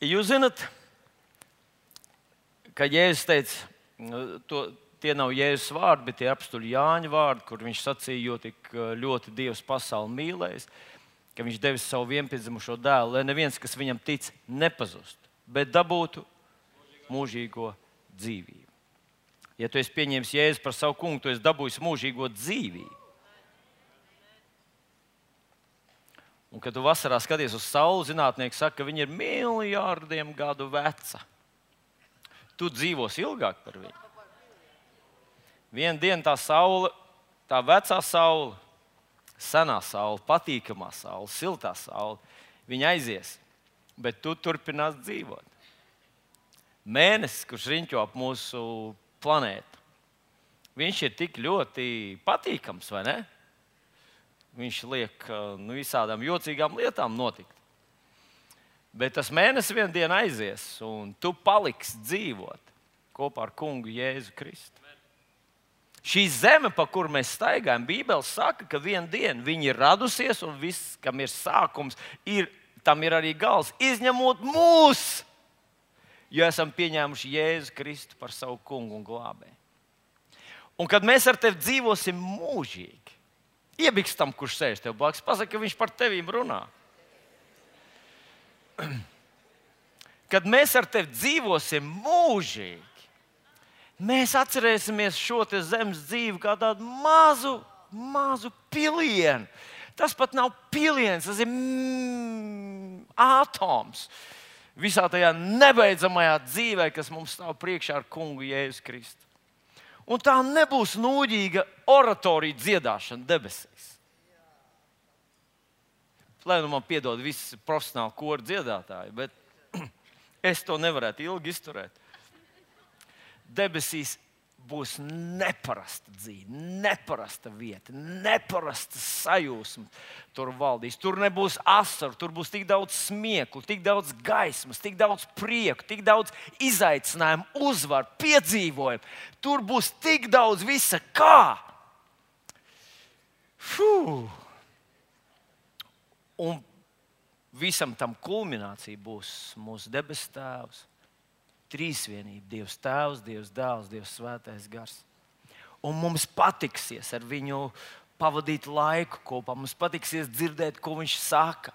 Jūs zināt, ka Jēzus teica, to, tie nav Jēzus vārdi, bet tie ir apstuļi Jāņa vārdi, kur viņš sacīja, jo tik uh, ļoti Dievs pasauli mīlējis, ka viņš devis savu vienpiedzimušo dēlu, lai neviens, kas viņam tic, nepazust, bet dabūtu mūžīgo dzīvību. Ja tu esi pieņēmis Jēzu par savu kungu, tu esi dabūjis mūžīgo dzīvību. Un, kad tu vasarā skaties uz sauli, zinātnieki saka, ka viņa ir miljardiem gadu veca. Tu dzīvosi ilgāk par viņu. Vienu dienu tā saule, tā vecā saule, senā saule, patīkamā saule, siltā saule, viņa aizies, bet tu turpinās dzīvot. Mēnesis, kurš riņķo ap mūsu planētu, viņš ir tik ļoti patīkams, vai ne? Viņš liek nu, visādām jocīgām lietām notikt. Bet tas mēnesis vienā dienā aizies, un tu paliksi dzīvot kopā ar kungu Jēzu Kristu. Šī zeme, pa kuru mēs staigājam, Bībele saka, ka vienā dienā viņa ir radusies, un viss, kam ir sākums, ir, tam ir arī gals, izņemot mūs, jo esam pieņēmuši Jēzu Kristu par savu kungu un glābēju. Un kad mēs ar tevi dzīvosim mūžīgi, Iebiks tam, kurš sēž tev blakus. Pasaki, ka viņš par tevīm runā. Kad mēs ar tevi dzīvosim mūžīgi, mēs atcerēsimies šo zemes dzīvi kā tādu mazu, mazu pilienu. Tas pat nav piliens, tas ir mm, atoms visā tajā nebeidzamajā dzīvē, kas mums stāv priekšā ar kungu Jēzu Kristu. Un tā nebūs nūģīga oratorija dziedāšana debesīs. Lai nu man piedod visi profesionāli kori dziedātāji, bet es to nevarētu ilgi izturēt. Debesīs būs neparasta dzīve, neparasta vieta, neparasta sajūsma. Tur valdīs. Tur nebūs asaru, tur būs tik daudz smieklu, tik daudz gaismas, tik daudz prieku, tik daudz izaicinājumu, uzvaru, piedzīvojumu. Tur būs tik daudz visa kā. Fuh. Un visam tam kulminācija būs mūsu debes Tēvs trīsvienība, Dievs Tēvs, Dievs Dēls, Dievs Svētais Gars. Un mums patiksies ar viņu pavadīt laiku kopā, mums patiksies dzirdēt, ko viņš saka.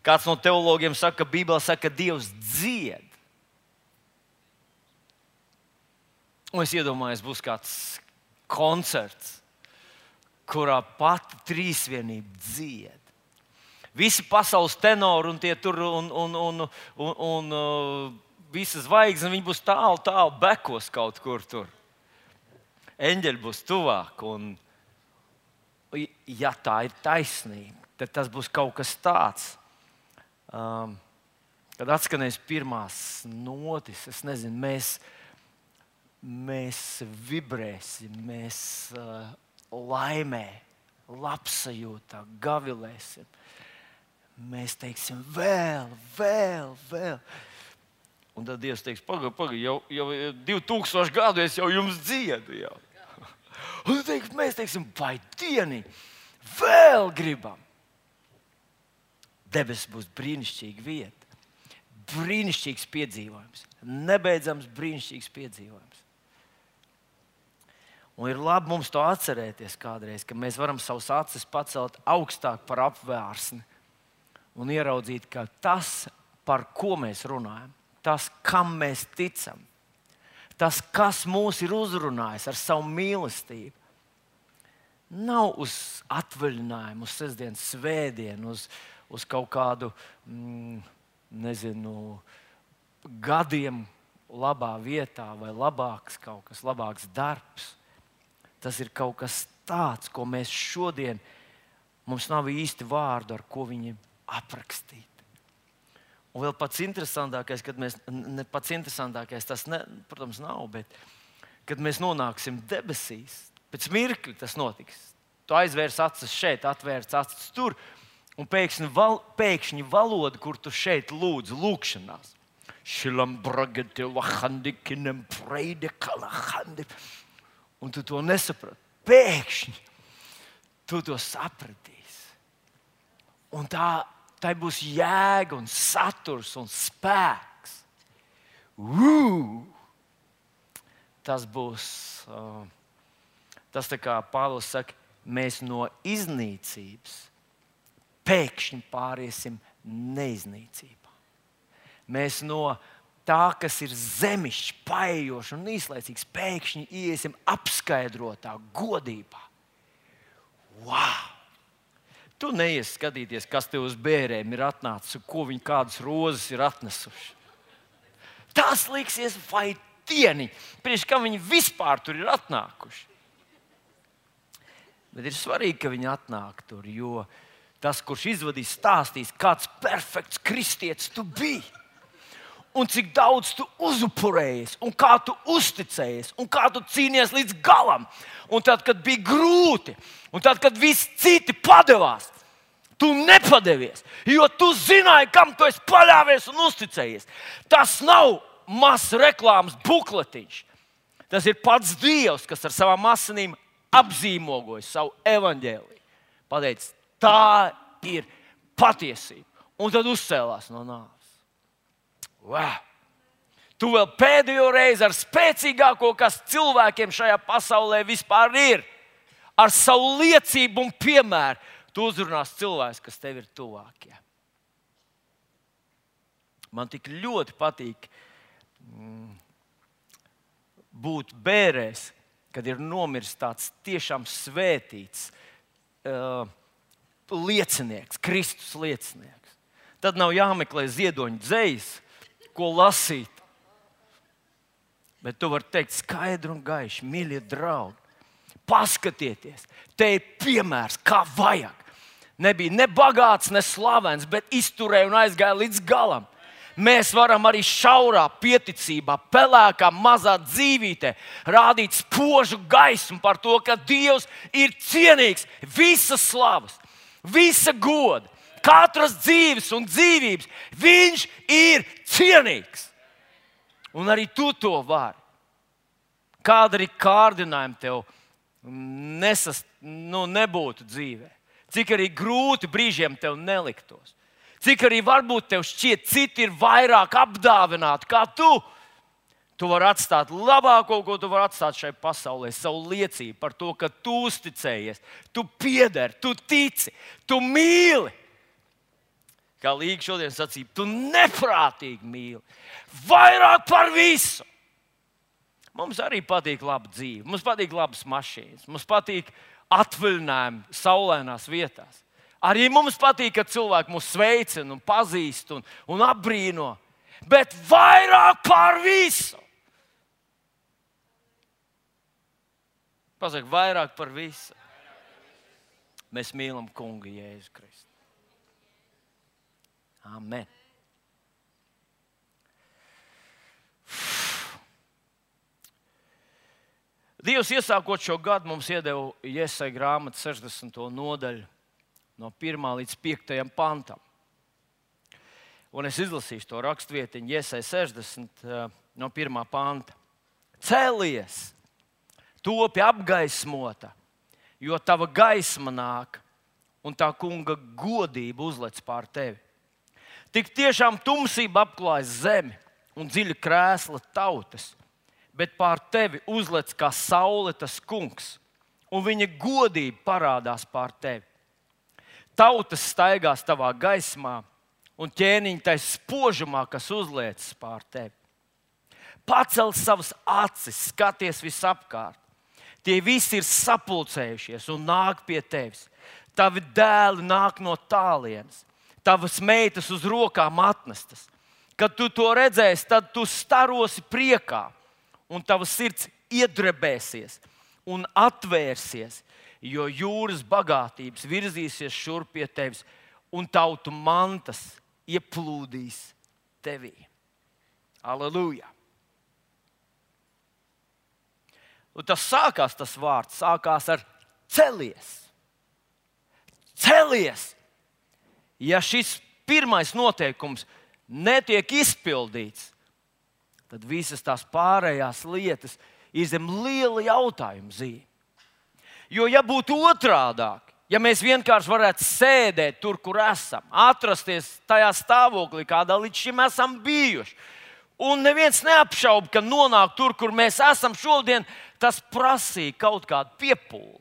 Kāds no teologiem saka, ka Bībelē saka, ka Dievs dzied. Un es iedomājos, būs kāds koncerts, kurā pati trīsvienība dzied. Visi pasaules tenori un tie tur un, un, un, un, un uh, visas zvaigznes, viņi būs tālu, tālu bekos kaut kur tur. Eņģeļi būs tuvāk. Un, ja tā ir taisnība, tad tas būs kaut kas tāds. Um, kad atskanēs pirmās notis, es nezinu, mēs, mēs vibrēsim, mēs uh, laimē, labsajūtā, gavilēsim mēs teiksim, vēl, vēl, vēl. Un tad Dievs teiks, pagaidi, pagaidi, jau, jau 2000 gadu es jau jums dziedu. Jau. Un teiks, mēs teiksim, vai dieni, vēl gribam. Debesis būs brīnišķīga vieta, brīnišķīgs piedzīvojums, nebeidzams brīnišķīgs piedzīvojums. Un ir labi mums to atcerēties kādreiz, ka mēs varam savus acis pacelt augstāk par apvērsni un ieraudzīt, ka tas, par ko mēs runājam, tas, kam mēs ticam, tas, kas mūs ir uzrunājis ar savu mīlestību, nav uz atvaļinājumu, uz sestdienas svētdienu, uz, uz kaut kādu, mm, nezinu, gadiem labā vietā vai labāks kaut kas, labāks darbs. Tas ir kaut kas tāds, ko mēs šodien, mums nav īsti vārdu, ar ko viņi aprakstīt. Un vēl pats interesantākais, kad mēs, ne pats interesantākais tas, ne, protams, nav, bet kad mēs nonāksim debesīs, pēc mirkļa tas notiks. Tu aizvērs acis šeit, atvērts acis tur, un pēkšņi, val, pēkšņi valoda, kur tu šeit lūdz, lūgšanās. Šilam bragati, lahandikinem, preide, kalahandi. Un tu to nesaprati. Pēkšņi tu to sapratīsi. Un tā tai būs jēga, un saturs un spēks. Uu! Tas būs, uh, tas kā Pāvils saka, mēs no iznīcības pēkšņi pāriesim neiznīcībā. Mēs no tā, kas ir zemišķs, paejošs un īslaicīgs, pēkšņi iesim apskaidrotā godībā. Wow! Tu neies skatīties, kas te uz bērniem ir atnācis un ko viņi kādas rozes ir atnesuši. Tas liksies vai tieni, priekš kā viņi vispār tur ir atnākuši. Bet ir svarīgi, ka viņi atnāk tur, jo tas, kurš izvadīs, stāstīs, kāds perfekts kristietis tu biji un cik daudz tu uzupurējies, un kā tu uzticējies, un kā tu cīnījies līdz galam. Un tad, kad bija grūti, un tad, kad visi citi padevās, tu nepadevies, jo tu zināji, kam tu esi paļāvies un uzticējies. Tas nav mazs reklāmas bukletiņš. Tas ir pats Dievs, kas ar savām asinīm apzīmogoja savu evaņģēliju. Pateicis, tā ir patiesība. Un tad uzcēlās no nāves. Wow! Tu vēl pēdējo reizi ar spēcīgāko, kas cilvēkiem šajā pasaulē vispār ir, ar savu liecību un piemēru, tu uzrunās cilvēks, kas tev ir tuvākie. Man tik ļoti patīk mm, būt bērēs, kad ir nomiris tāds tiešām svētīts uh, liecinieks, Kristus liecinieks. Tad nav jāmeklē ziedoņa dzējas ko lasīt. Bet tu vari teikt skaidri un gaiši, mīļie draugi, paskatieties, te ir piemērs, kā vajag. Nebija ne bagāts, ne slavens, bet izturēja un aizgāja līdz galam. Mēs varam arī šaurā pieticībā, pelēkā mazā dzīvītē rādīt spožu gaismu par to, ka Dievs ir cienīgs visas slavas, visa goda katras dzīves un dzīvības. Viņš ir cienīgs. Un arī tu to vari. Kāda arī kārdinājuma tev nesas, nu, nebūtu dzīvē. Cik arī grūti brīžiem tev neliktos. Cik arī varbūt tev šķiet, citi ir vairāk apdāvināti kā tu. Tu vari atstāt labāko, ko tu vari atstāt šai pasaulē, savu liecību par to, ka tu uzticējies, tu piederi, tu tici, tu mīli kā Līga šodien sacīja, tu neprātīgi mīli. Vairāk par visu. Mums arī patīk laba dzīve, mums patīk labas mašīnas, mums patīk atvaļinājumi saulainās vietās. Arī mums patīk, kad cilvēki mūs sveicina, un pazīst un, un apbrīno. Bet vairāk par visu. Pasaka, vairāk par visu. Mēs mīlam kungu Jēzu Kristu. Amen. Dievs iesākot šo gadu mums iedeva iesai grāmatu 60. nodaļu, no 1 līdz 5 pantam. Un es izlasīšu to rakstvietiņu, iesai 60 eh, no 1 panta. Cēlies, topi apgaismota, jo tava gaisma nāk, un tā kunga godība uzlec pār tevi. Tik tiešām tumsība apklāj zemi un dziļa krēsla tautas, bet pār tevi uzlec kā saule tas kungs, un viņa godība parādās pār tevi. Tautas staigās tavā gaismā, un ķēniņš tai spožumā, kas uzliecas pār tevi. Pacel savas acis, skaties visapkārt. Tie visi ir sapulcējušies un nāk pie tevis. Tavi dēli nāk no tālienes tavas meitas uz rokām atnestas. Kad tu to redzēsi, tad tu starosi priekā, un tavs sirds iedrebēsies un atvērsies, jo jūras bagātības virzīsies šurp pie tevis, un tautu mantas ieplūdīs tevī. Aleluja! Un tas sākās, tas vārds sākās ar celies. Celies! Ja šis pirmais noteikums netiek izpildīts, tad visas tās pārējās lietas ir zem liela jautājuma zīme. Jo, ja būtu otrādi, Ja mēs vienkārši varētu sēdēt tur, kur esam, atrasties tajā stāvoklī, kādā līdz šim esam bijuši, un neviens neapšauba, ka nonākt tur, kur mēs esam šodien, tas prasīja kaut kādu piepūli.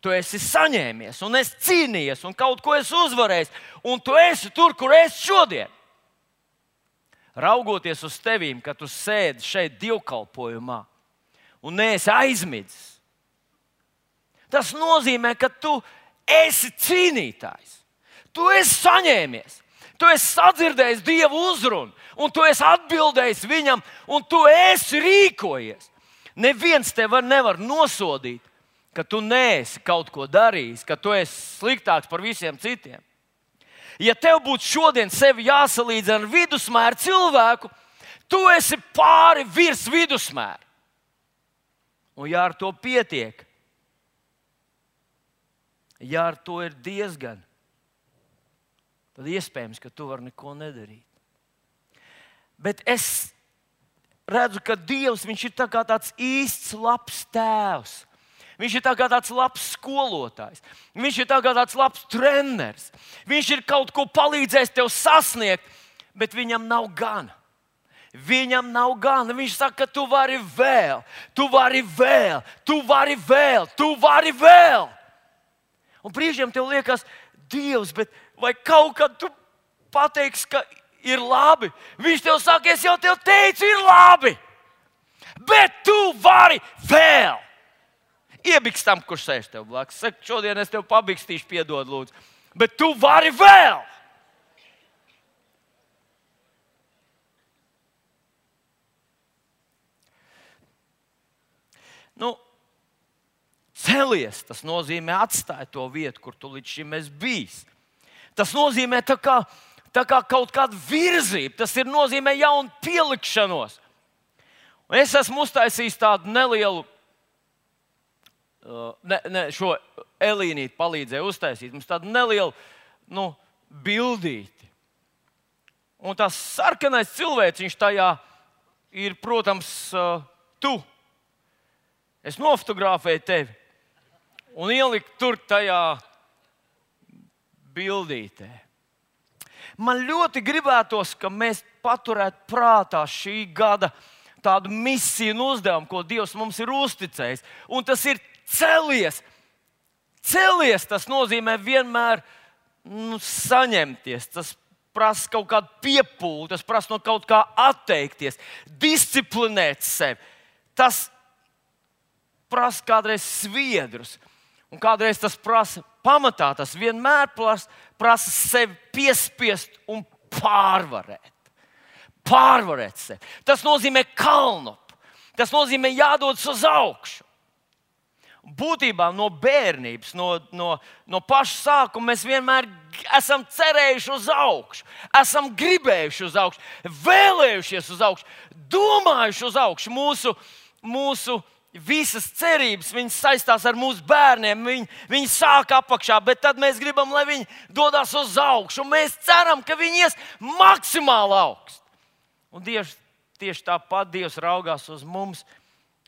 Tu esi saņēmies, un es cīnījies, un kaut ko esmu uzvarējis, un tu esi tur, kur es šodien. Raugoties uz tevīm, kad tu sēdi šeit divkalpojumā un neesi aizmidzis, tas nozīmē, ka tu esi cīnītājs. Tu esi saņēmies, tu esi sadzirdējis Dieva uzrunu, un tu esi atbildējis viņam, un tu esi rīkojies. Neviens tevi nevar nosodīt, ka tu neesi kaut ko darījis, ka tu esi sliktāks par visiem citiem. Ja tev būtu šodien sevi jāsalīdzina ar vidusmēru cilvēku, tu esi pāri virs vidusmēra. Un ja ar to pietiek, ja ar to ir diezgan, tad iespējams, ka tu vari neko nedarīt. Bet es redzu, ka Dievs ir tā tāds īsts, labs tēvs. Viņš ir tā tāds labs skolotājs, viņš ir tā tāds labs treneris. Viņš ir kaut ko palīdzējis tev sasniegt, bet viņam nav gana. Viņam nav gana. Viņš saka, ka tu vari vēl, tu vari vēl, tu vari vēl, tu vari vēl. Un brīžiem tev liekas, Dievs, bet vai kaut kad tu pateiksi, ka ir labi? Viņš tev saka, es jau tev teicu, ir labi. Bet tu vari vēl. Iebiks tam, kurš sēž tev blakus. Saka, šodien es tev pabikstīšu, piedod, lūdzu. Bet tu vari vēl. Nu, Celies, tas nozīmē atstāt to vietu, kur tu līdz šim esi bijis. Tas nozīmē tā kā, tā kā kaut kādu virzību, tas ir nozīmē jaunu pielikšanos. Un es esmu uztaisījis tādu nelielu, ne, ne, šo elīnīti palīdzēju uztaisīt. Mums tādu nelielu nu, bildīti. Un tas sarkanais cilvēks tajā ir, protams, uh, tu. Es nofotografēju tevi un ielikt tur tajā bildītē. Man ļoti gribētos, ka mēs paturētu prātā šī gada tādu misiju un uzdevumu, ko Dievs mums ir uzticējis. Un tas ir celies. Celies tas nozīmē vienmēr nu, saņemties. Tas prasa kaut kādu piepūli, tas prasa no kaut kā atteikties, disciplinēt sevi. Tas prasa kādreiz sviedrus. Un kādreiz tas prasa, pamatā tas vienmēr prasa, prasa sevi piespiest un pārvarēt. Pārvarēt sevi. Tas nozīmē kalnu. Tas nozīmē jādodas uz augšu. Būtībā no bērnības, no, no, no paša sākuma mēs vienmēr esam cerējuši uz augšu, esam gribējuši uz augšu, vēlējušies uz augšu, domājuši uz augšu. Mūsu, mūsu visas cerības saistās ar mūsu bērniem. Viņi, viņi sāk apakšā, bet tad mēs gribam, lai viņi dodas uz augšu. Mēs ceram, ka viņi ies maksimāli augstu. Un Dievs, tieši tāpat Dievs raugās uz mums,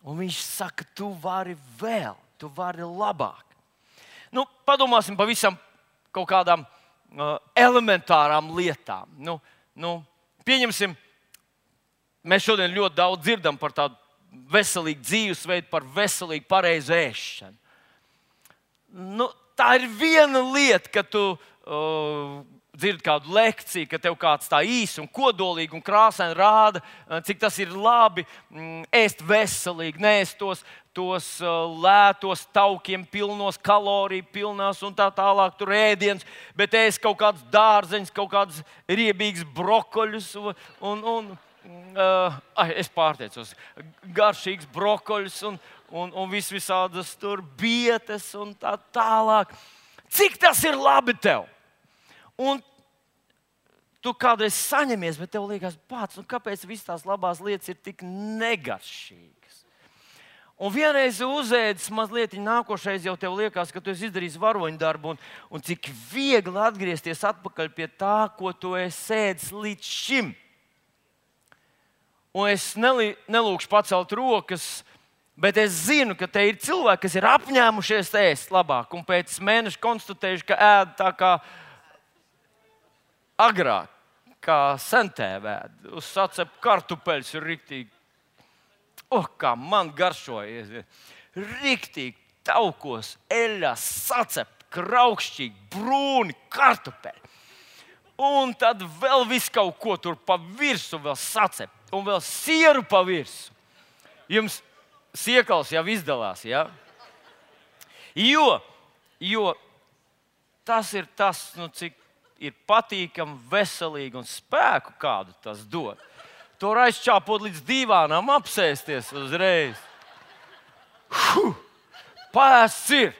un Viņš saka, tu vari vēl, tu vari labāk. Nu, padomāsim pavisam kaut kādām uh, elementārām lietām. Nu, nu, pieņemsim, mēs šodien ļoti daudz dzirdam par tādu veselīgu dzīvesveidu, par veselīgu, pareizu ēšanu. Nu, tā ir viena lieta, ka tu uh, dzirdi kādu lekciju, ka tev kāds tā īsi un kodolīgi un krāsaini rāda, cik tas ir labi mm, ēst veselīgi, neēst tos, tos uh, lētos, taukiem pilnos, kaloriju pilnās un tā tālāk, tur ēdienas, bet ēst kaut kādus dārzeņus, kaut kādus riebīgus brokoļus un, un, uh, es pārteicos, garšīgs brokoļs un, un, un vis visādas tur bietas un tā tālāk. Cik tas ir labi tev? Un tu kādreiz saņemies, bet tev liekas, pats, nu kāpēc visas tās labās lietas ir tik negaršīgas? Un vienreiz uzēdis mazliet, nākošais jau tev liekas, ka tu esi izdarījis varoņu darbu, un, un cik viegli atgriezties atpakaļ pie tā, ko tu esi ēdis līdz šim. Un es nelūkšu pacelt rokas, Bet es zinu, ka te ir cilvēki, kas ir apņēmušies ēst labāk, un pēc mēneša konstatējuši, ka ēd tā kā agrāk, kā sentēvēd, uz sacepu kartupeļus ir rīktīgi. Oh, kā man garšoja! Rīktīgi taukos, eļļas, sacep, kraukšķīgi, brūni kartupeļi. Un tad vēl viss kaut ko tur pa virsmu, vēl sacep, un vēl sieru pa virsmu. Jums siekals jau izdalās, ja? Jo, jo tas ir tas, nu, cik ir patīkami, veselīgi un spēku kādu tas dod. Tur aizķāpot līdz divām, apsēsties uzreiz. Huh! Pēsts ir!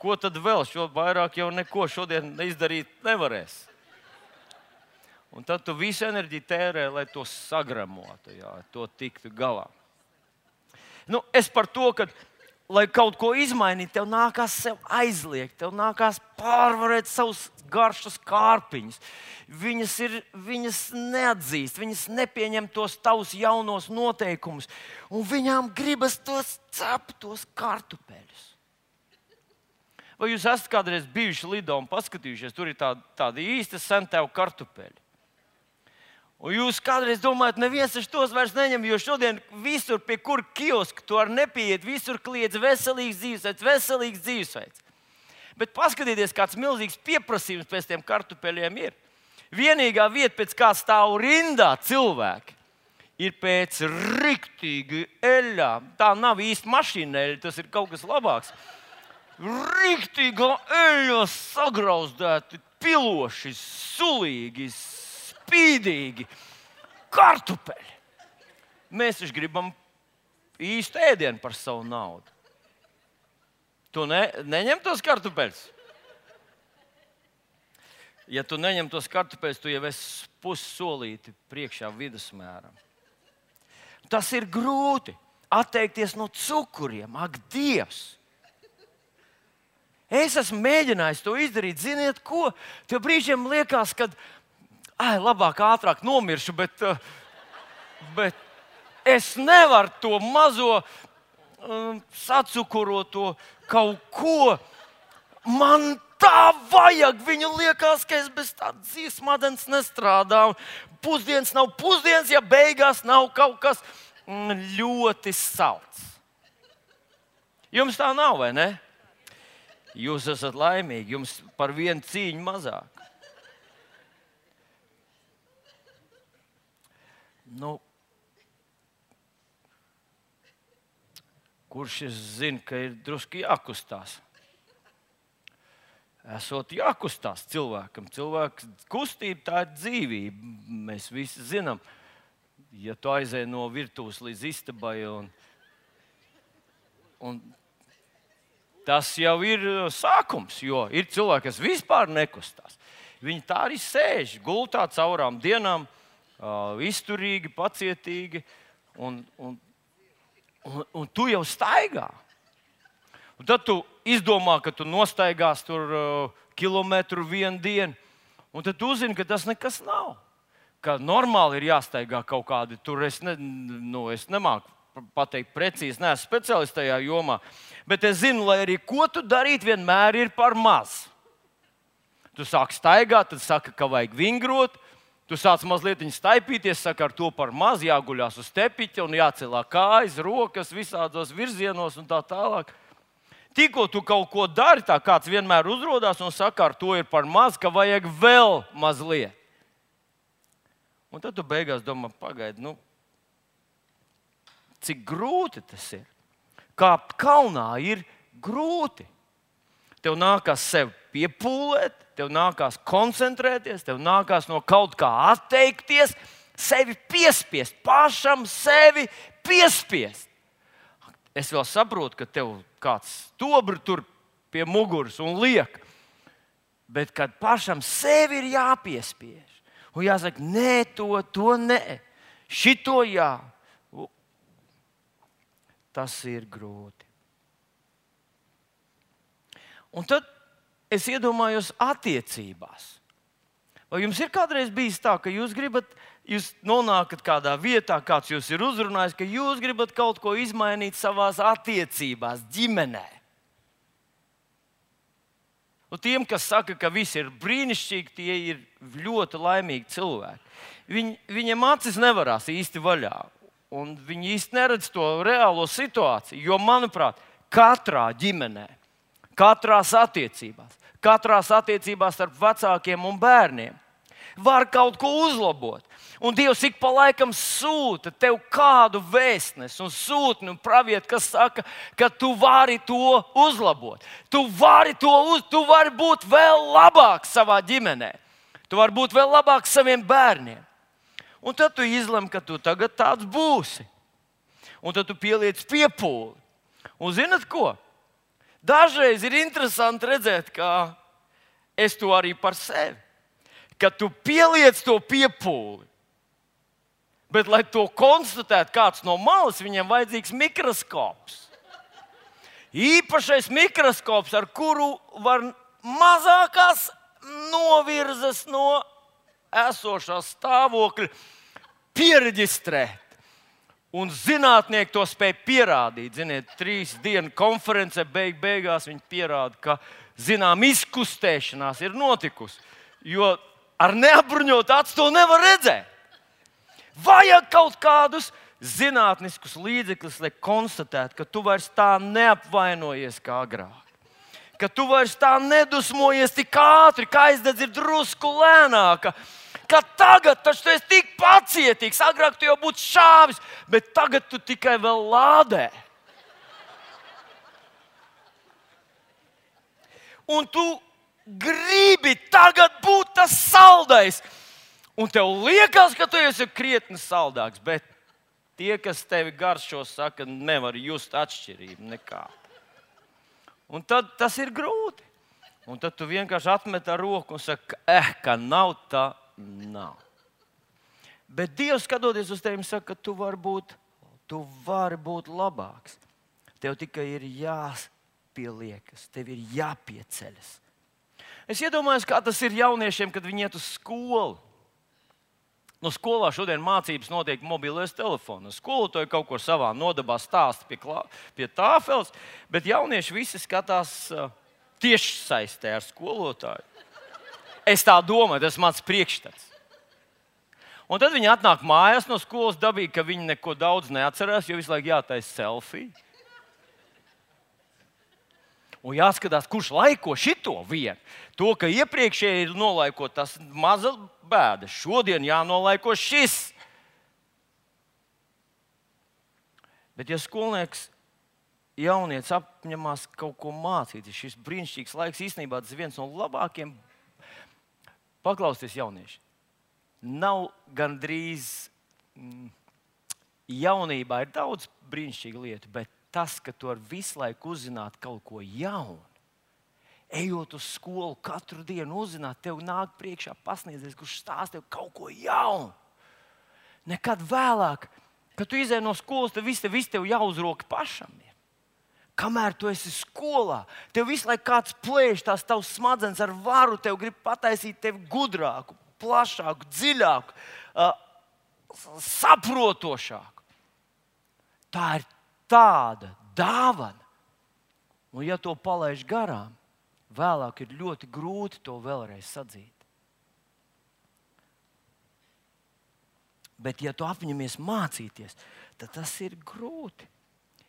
Ko tad vēl? Šo vairāk jau neko šodien izdarīt nevarēs. Un tad tu visu enerģiju tērē, lai to sagramotu, jā, to tiktu galā. Nu, es par to, ka lai kaut ko izmainītu, tev nākās sev aizliegt, tev nākās pārvarēt savus garšas kārpiņus. Viņas, ir, viņas neatzīst, viņas nepieņem tos tavus jaunos noteikumus, un viņām gribas tos cept, tos kartupeļus. Vai jūs esat kādreiz bijuši Lido un paskatījušies, tur ir tādi, tādi īsti sentēvi kartupeļi? Un jūs kādreiz domājat, neviens tos vairs neņem, jo šodien visur, pie kura kioska to ar nepieiet, visur kliedz veselīgs dzīvesveids, veselīgs dzīvesveids. Bet paskatieties, kāds milzīgs pieprasījums pēc tiem kartupeļiem ir. Vienīgā vieta, pēc kā stāv rindā cilvēki, ir pēc rīktīga eļļā. Tā nav īsti mašīna eļļa, tas ir kaut kas labāks. Rīktīga eļļa sagrauzdēti, piloši, sulīgi, spīdīgi kartupeļi. Mēs taču gribam īstu ēdienu par savu naudu. Tu ne, neņem tos kartupeļus. Ja tu neņem tos kartupeļus, tu jau esi pussolīti priekšā vidusmēram. Tas ir grūti atteikties no cukuriem. Ak, Dievs! Es esmu mēģinājis to izdarīt. Ziniet, ko? Tev brīžiem liekas, ka ai, labāk, ātrāk nomiršu, bet, eh, bet es nevaru to mazo um, sacukuroto kaut ko. Man tā vajag. Viņu liekas, ka es bez tādas dzīves nestrādāju. Pusdienas nav pusdienas, ja beigās nav kaut kas mm, ļoti salds. Jums tā nav, vai ne? Jūs esat laimīgi, jums par vienu cīņu mazāk. Nu, kurš zina, ka ir drusku jākustās? Esot jākustās cilvēkam. Cilvēka kustība tā ir dzīvība. Mēs visi zinām, ja tu aizej no virtuves līdz istabai. Un, un tas jau ir sākums, jo ir cilvēki, kas vispār nekustās. Viņi tā arī sēž gultā caurām dienām uh, izturīgi, pacietīgi, un, un, un, un tu jau staigā. Un tad tu izdomā, ka tu nostaigās tur uh, kilometru vienu dienu, un tad tu uzzini, ka tas nekas nav. Ka normāli ir jāstaigā kaut kādi tur. Es, ne, nu, es nemāku pateikt precīzi, neesmu speciālists tajā jomā, bet es zinu, lai arī ko tu darītu, vienmēr ir par maz. Tu sāki staigāt, tad saka, ka vajag vingrot, Tu sāc mazliet staipīties, saka, ar to par maz jāguļās uz tepiņa un jācelā kājas, rokas visādos virzienos un tā tālāk. Tikko tu kaut ko dari, tā kāds vienmēr uzrādās un saka, ar to ir par maz, ka vajag vēl mazliet. Un tad tu beigās domā, pagaidi, nu, cik grūti tas ir. Kāpt kalnā ir grūti. Tev nākas sev piepūlēt, tev nākās koncentrēties, tev nākās no kaut kā atteikties, sevi piespiest, pašam sevi piespiest. Es vēl saprotu, ka tev kāds stobrs tur pie muguras un liek, bet kad pašam sevi ir jāpiespiež un jāsaka, nē, to, to nē, šito jā, tas ir grūti. Un tad es iedomājos attiecībās. Vai jums ir kādreiz bijis tā, ka jūs gribat jūs nonākat kādā vietā, kāds jūs ir uzrunājis, ka jūs gribat kaut ko izmainīt savā attiecībās, ģimenē. Un tiem, kas saka, ka viss ir brīnišķīgi, tie ir ļoti laimīgi cilvēki. Viņ, viņiem acis nevarās īsti vaļā, un viņi īsti neredz to reālo situāciju. Jo, manuprāt, katrā ģimenē, katrās attiecībās, katrās attiecībās starp vecākiem un bērniem var kaut ko uzlabot. Un Dievs ik pa laikam sūta tev kādu vēstnesi un sūtni un praviet, kas saka, ka tu vari to uzlabot. Tu vari to uz, tu vari būt vēl labāks savā ģimenē. Tu vari būt vēl labāks saviem bērniem. Un tad tu izlem, ka tu tagad tāds būsi. Un tad tu pieliec piepūli. Un zinat ko? Dažreiz ir interesanti redzēt, ka es to arī par sevi. Kad tu pieliec to piepūli, Bet, lai to konstatētu kāds no malas, viņam vajadzīgs mikroskops. Īpašais mikroskops, ar kuru var mazākās novirzes no esošā stāvokļa pieregistrēt. Un zinātnieki to spēja pierādīt. Ziniet, trīs dienu konferencē beig beigās viņi pierāda, ka zinām izkustēšanās ir notikusi. Jo ar neapbruņotu acu to nevar redzēt. Vajag kaut kādus zinātniskus līdzekļus, lai konstatētu, ka tu vairs tā neapvainojies kā agrāk. Ka tu vairs tā nedusmojies tik ātri, ka aizdedz ir drusku lēnāka. Ka tagad tu esi tik pacietīgs, agrāk tu jau būtu šāvis, bet tagad tu tikai vēl lādē. Un tu gribi tagad būt tas saldais, un tev liekas, ka tu esi krietni saldāks, bet tie, kas tevi garšo, saka, nevar just atšķirību nekā. Un tad tas ir grūti. Un tad tu vienkārši atmet ar roku un saki, eh, ka nav tā, nav. Bet Dievs, skatoties uz tevi, saka, ka tu vari būt, tu vari būt labāks. Tev tikai ir jāpieliekas, tev ir jāpieceļas. Es iedomājos, kā tas ir jauniešiem, kad viņi iet uz skolu. No nu, skolā šodien mācības notiek mobilais telefons. Skolotāji kaut ko savā nodabā stāsta pie, klā, pie tāfeles, bet jaunieši visi skatās uh, tieši saistē ar skolotāju. Es tā domāju, tas ir mans priekšstats. Un tad viņi atnāk mājās no skolas, dabīgi, ka viņi neko daudz neatcerās, jo visu laiku jātaisa selfija. Un jāskatās, kurš laiko šito vienu. To, ka iepriekšēji ir nolaikot, tas maza bēda. Šodien jānolaiko šis. Bet, ja skolnieks jaunieci apņemās kaut ko mācīties, šis brīnišķīgs laiks īstenībā tas ir viens no labākajiem. Paklausieties, jaunieši. Nav gandrīz mm, jaunībā, ir daudz brīnišķīgu lietu, bet tas, ka tu vari visu laiku uzzināt kaut ko jaunu. Ejot uz skolu, katru dienu uzzināt, tev nāk priekšā pasniedzējs, kurš stāsta tev kaut ko jaunu. Nekad vēlāk, kad tu izēj no skolas, tad viss tev, viss tev jāuzroka pašam. Ir. Kamēr tu esi skolā, tev visu laiku kāds plēš tās tavas smadzenes ar varu, tev grib pataisīt tevi gudrāku, plašāku, dziļāku, saprotošāku. Tā ir tāda dāvana. Un, ja to palaiž garām, vēlāk ir ļoti grūti to vēlreiz sadzīt. Bet, ja tu apņemies mācīties, tad tas ir grūti.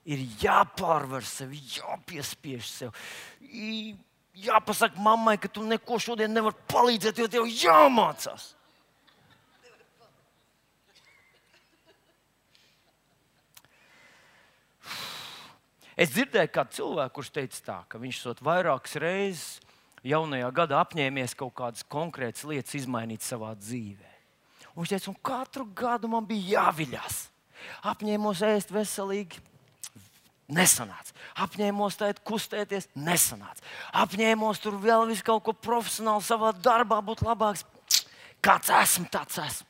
Ir jāpārvar sevi, jāpiespiež sev. Jāpasaka mammai, ka tu neko šodien nevari palīdzēt, jo tev jāmācās. Es dzirdēju kādu cilvēku, kurš teica, tā, ka viņš esot vairākas reizes jaunajā gadā apņēmies kaut kādas konkrētas lietas izmainīt savā dzīvē. Un viņš teica, un katru gadu man bija jāviļās. Apņēmos ēst veselīgi, nesanāca. Apņēmos teikt, kustēties, nesanāca. Apņēmos tur vēl visu kaut ko profesionāli savā darbā būt labāks. Kāds esmu, tāds esmu.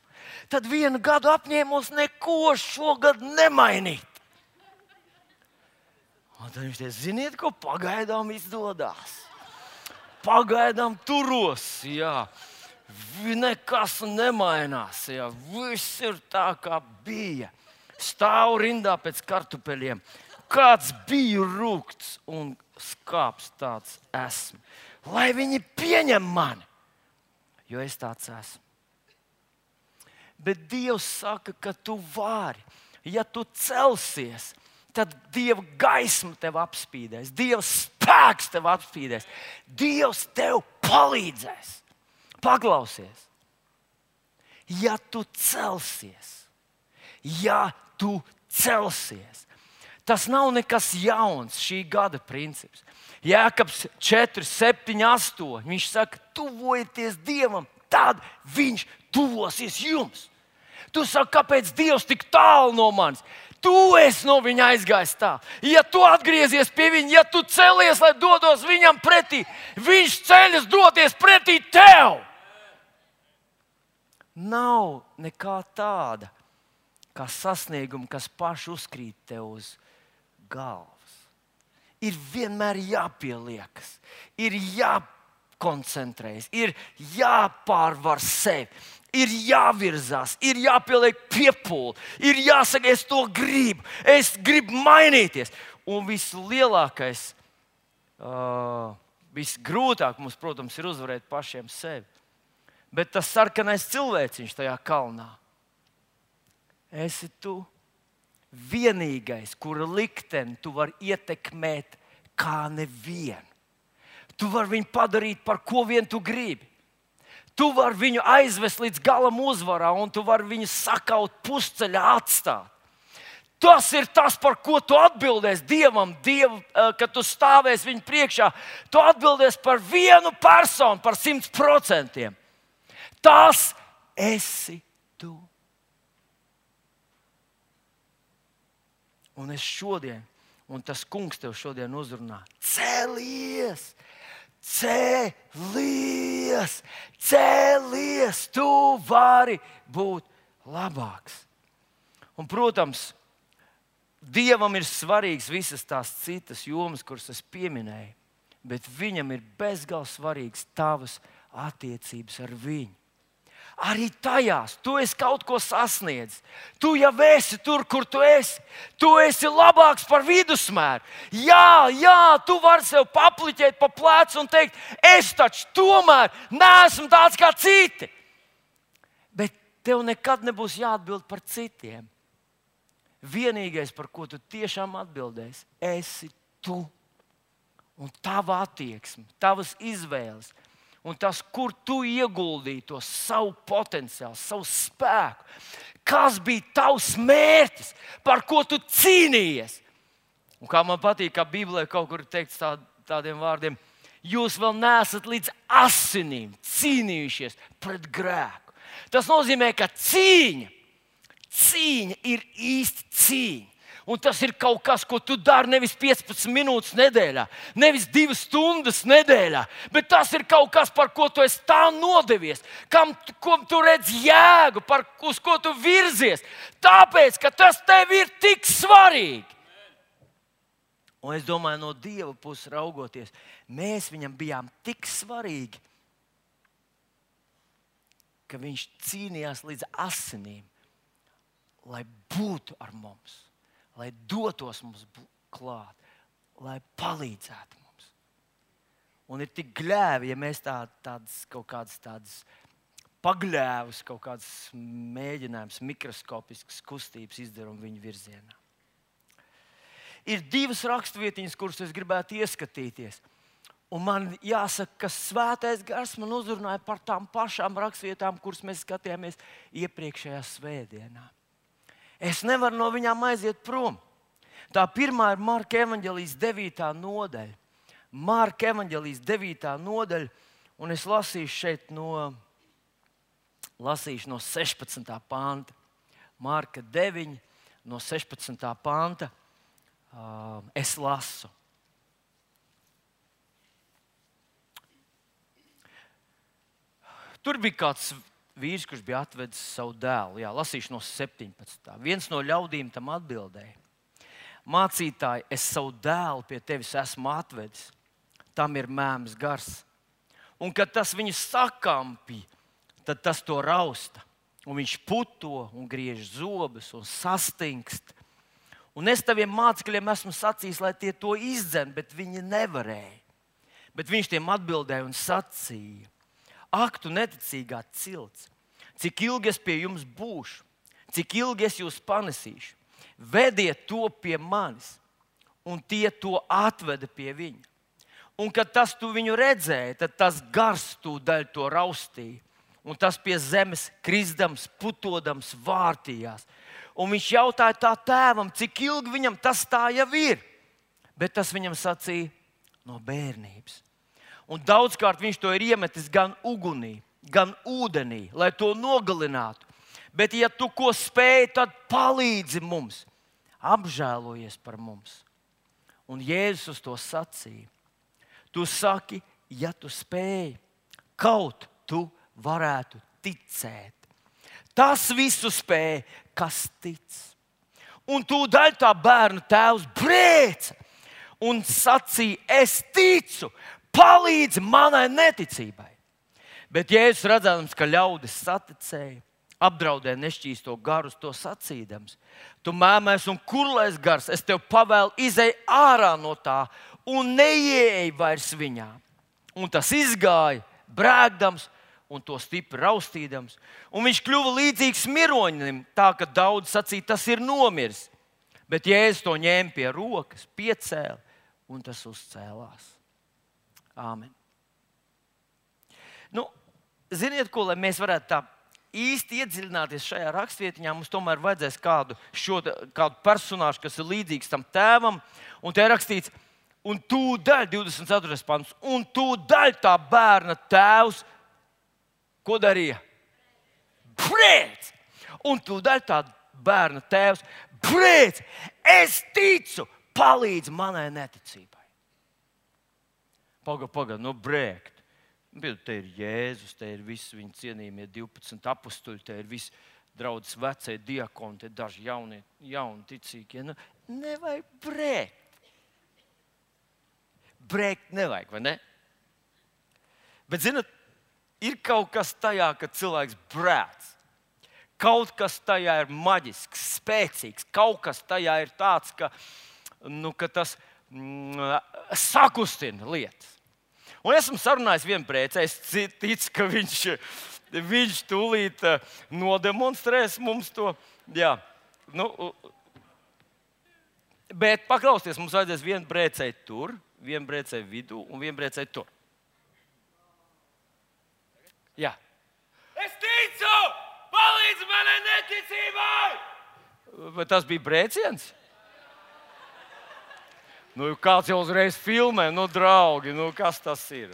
Tad vienu gadu apņēmos neko šogad nemainīt. Un tad viņš teica, ziniet, ko pagaidām izdodas. Pagaidām turos, jā. nekas nemainās. Ja. Viss ir tā, kā bija. Stāv rindā pēc kartupeļiem. Kāds bija rūkts un skāps tāds esmu. Lai viņi pieņem mani, jo es tāds esmu. Bet Dievs saka, ka tu vari. Ja tu celsies, tad Dieva gaisma tev apspīdēs, Dieva spēks tev apspīdēs, Dievs tev palīdzēs. Paklausies, ja tu celsies, ja tu celsies, tas nav nekas jauns šī gada princips. Jēkabs 4, 7, 8. Viņš saka, tuvojieties Dievam, tad Viņš tuvosies jums. Tu saki, kāpēc Dievs tik tālu no manis? Tu esi no viņa aizgājis tā. Ja tu atgriezies pie viņa, ja tu celies, lai dodos viņam pretī, viņš ceļas doties pretī tev. Nav nekā tāda kā sasnieguma, kas paši uzkrīt tev uz galvas. Ir vienmēr jāpieliekas, ir jākoncentrējas, ir jāpārvar sevi, ir jāvirzās, ir jāpieliek piepūle, ir jāsaka, es to gribu, es gribu mainīties. Un vislielākais, uh, visgrūtāk mums, protams, ir uzvarēt pašiem sevi. Bet tas sarkanais cilvēciņš tajā kalnā esi tu vienīgais, kura likteni tu vari ietekmēt kā nevienu. Tu vari viņu padarīt par ko vien tu gribi. Tu vari viņu aizvest līdz galam uzvarā, un tu vari viņu sakaut pusceļā atstāt. Tas ir tas, par ko tu atbildēsi Dievam, Dievu, eh, kad tu stāvēsi viņa priekšā. Tu atbildēsi par vienu personu, par simt procentiem. Tas esi tu. Un es šodien, un tas kungs tev šodien uzrunā, cēlies! Cēlies, cēlies, tu vari būt labāks. Un, protams, Dievam ir svarīgas visas tās citas jomas, kuras es pieminēju, bet viņam ir bezgalīgi svarīgas tavas attiecības ar viņu. Arī tajās tu esi kaut ko sasniedzis. Tu jau esi tur, kur tu esi. Tu esi labāks par vidusmēru. Jā, jā, tu vari sev papliķēt pa plecu un teikt, es taču tomēr neesmu tāds kā citi. Bet tev nekad nebūs jāatbild par citiem. Vienīgais, par ko tu tiešām atbildēsi, esi tu. Un tava attieksme, tavas izvēles, un tas, kur tu ieguldīji to savu potenciālu, savu spēku. Kas bija tavs mērķis, par ko tu cīnījies? Un kā man patīk, ka Bībelē kaut kur ir teikts tā, tādiem vārdiem, jūs vēl neesat līdz asinīm cīnījušies pret grēku. Tas nozīmē, ka cīņa, cīņa ir īsta cīņa. Un tas ir kaut kas, ko tu dari nevis 15 minūtes nedēļā, nevis 2 stundas nedēļā, bet tas ir kaut kas, par ko tu esi tā nodevies, kam tu redzi jēgu, par, uz ko tu virzies. Tāpēc, ka tas tev ir tik svarīgi. Un es domāju, no Dieva puses raugoties, mēs viņam bijām tik svarīgi, ka viņš cīnījās līdz asinīm, lai būtu ar mums lai dotos mums klāt, lai palīdzētu mums. Un ir tik gļēvi, ja mēs tā, tādas kaut kādas tādas pagļēvus, kaut kādas mēģinājumus, mikroskopiskas kustības izdarām viņu virzienā. Ir divas raksturvietiņas, kuras es gribētu ieskatīties. Un man jāsaka, ka svētais gars man uzrunāja par tām pašām raksturvietām, kuras mēs skatījāmies iepriekšējā svētdienā. Es nevaru no viņām aiziet prom. Tā pirmā ir Marka evanģelijas 9. nodaļa. Marka evanģelijas 9. nodaļa, un es lasīšu šeit no, lasīšu no 16. panta. Marka 9, no 16. panta. Uh, es lasu. Tur bija kāds vīrs, kurš bija atvedis savu dēlu. Jā, lasīšu no 17. Viens no ļaudīm tam atbildēja: Mācītāji, es savu dēlu pie tevis esmu atvedis. Tam ir mēms gars. Un kad tas viņu sakampīja, tad tas to rausta. Un viņš puto un griež zobus un sastingst. Un es taviem mācekļiem esmu sacījis, lai tie to izdzen, bet viņi nevarēja. Bet viņš tiem atbildēja un sacīja: Ak, tu neticīgā cilts, cik ilgi es pie jums būšu, cik ilgi es jūs panesīšu, vediet to pie manis, un tie to atveda pie viņa. Un kad tas tu viņu redzēja, tad tas gars tūdaļ to raustīja. Un tas pie zemes kristams, putodams, vārtījās. Un viņš jautāja tā tēvam, cik ilgi viņam tas tā jau ir. Bet tas viņam sacīja no bērnības. Un daudzkārt viņš to ir iemetis gan ugunī, gan ūdenī, lai to nogalinātu. Bet, ja tu ko spēj, tad palīdzi mums, apžēlojies par mums. Un Jēzus uz to sacīja. Tu saki, ja tu spēj, kaut tu varētu ticēt. Tas visu spēj, kas tic. Un tūdaļ tā bērnu tēvs brēca un sacīja, es ticu, palīdzi manai neticībai. Bet Jēzus redzams, ka ļaudis saticēja, apdraudēja nešķīsto garu, to sacīdams: Tu mēmēs un kurlais gars, es tev pavēlu, izej ārā no tā un neieej vairs viņā. Un tas izgāja, brēkdams un to stipri raustīdams. Un viņš kļuva līdzīgs miroņam, tā ka daudz sacīja, tas ir nomiris. Bet Jēzus to ņēma pie rokas, piecēla un tas uzcēlās. Āmen. Ziniet, ko mēs varētu tā īsti iedziļināties šajā rakstvietiņā, mums tomēr vajadzēs kādu, šo, kādu personāžu, kas ir līdzīgs tam tēvam. Un te ir rakstīts, un tūdaļ 24. pants, un tūdaļ tā bērna tēvs, ko darīja? Brēc! Un tūdaļ tā bērna tēvs, brēc! Es ticu, palīdz manai neticībai. Pagaid, pagaid, nu brēkt. Te ir Jēzus, te ir visi viņa cienījamie 12 apstuļi, te ir visi draugs, vecie diakoni, te daži jaunie, jauni ticīgie. Nu, nevajag brēkt. Brēkt nevajag, vai ne? Bet, zinot, ir kaut kas tajā, ka cilvēks brēc. Kaut kas tajā ir maģisks, spēcīgs. Kaut kas tajā ir tāds, ka, nu, ka tas mm, sakustina lietas. Un esmu sarunājis vienu priecē, es ticu, ka viņš, viņš tūlīt eh, nodemonstrēs mums to. Jā. Nu, bet paklausieties, mums vajadzēs vienu brēcēju tur, vienu brēcēju vidū un vienu brēcēju tur. Jā. Es ticu! Palīdzi manai neticībai! Vai tas bija brēciens? Nu, kāds jau uzreiz filmē, nu, draugi, nu, kas tas ir?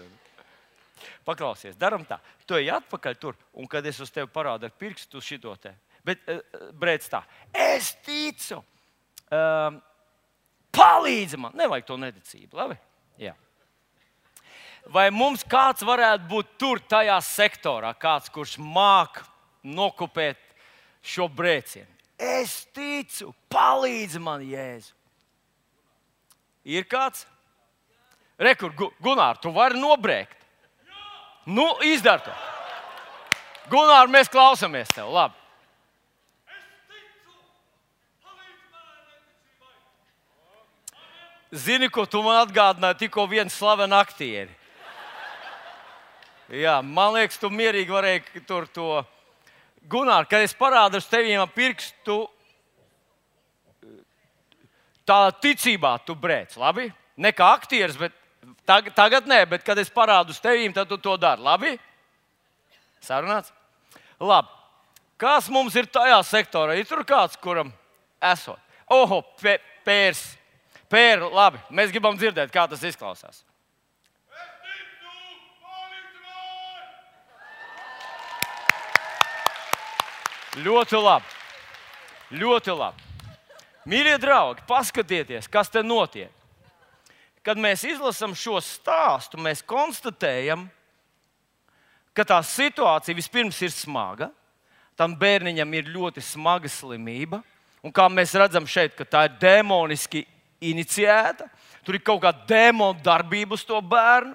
Paklausies, darām tā. Tu ej atpakaļ tur, un kad es uz tevi parādu ar pirkstu šito te. Bet, uh, brēc tā, es ticu, um, palīdzi man, nevajag to neticību, labi? Jā. Vai mums kāds varētu būt tur, tajā sektorā, kāds, kurš māk nokopēt šo brēcienu? Es ticu, palīdzi man, Jēzu. Ir kāds? Rekur, Gunār, tu vari nobrēkt. Nu, izdara to. Gunār, mēs klausāmies tev. Labi. Zini, ko tu man atgādināji tikko viens slavens aktieri. Jā, man liekas, tu mierīgi varēji tur to. Gunār, kad es parādīšu teviem pirkstu, tā ticībā tu brēc. Labi? Ne kā aktieris, bet tagad, tagad nē, bet kad es parādu uz tevīm, tad tu to dari. Labi? Sarunāts? Labi. Kas mums ir tajā sektorā? Ir tur kāds, kuram esot? Oho, pērs. Pēr, labi, mēs gribam dzirdēt, kā tas izklausās. Ļoti labi. Ļoti labi. Mīļie draugi, paskatieties, kas te notiek. Kad mēs izlasām šo stāstu, mēs konstatējam, ka tā situācija vispirms ir smaga. Tam bērniņam ir ļoti smaga slimība. Un kā mēs redzam šeit, tā ir demoniski inicijēta. Tur ir kaut kāda demona darbība uz to bērnu.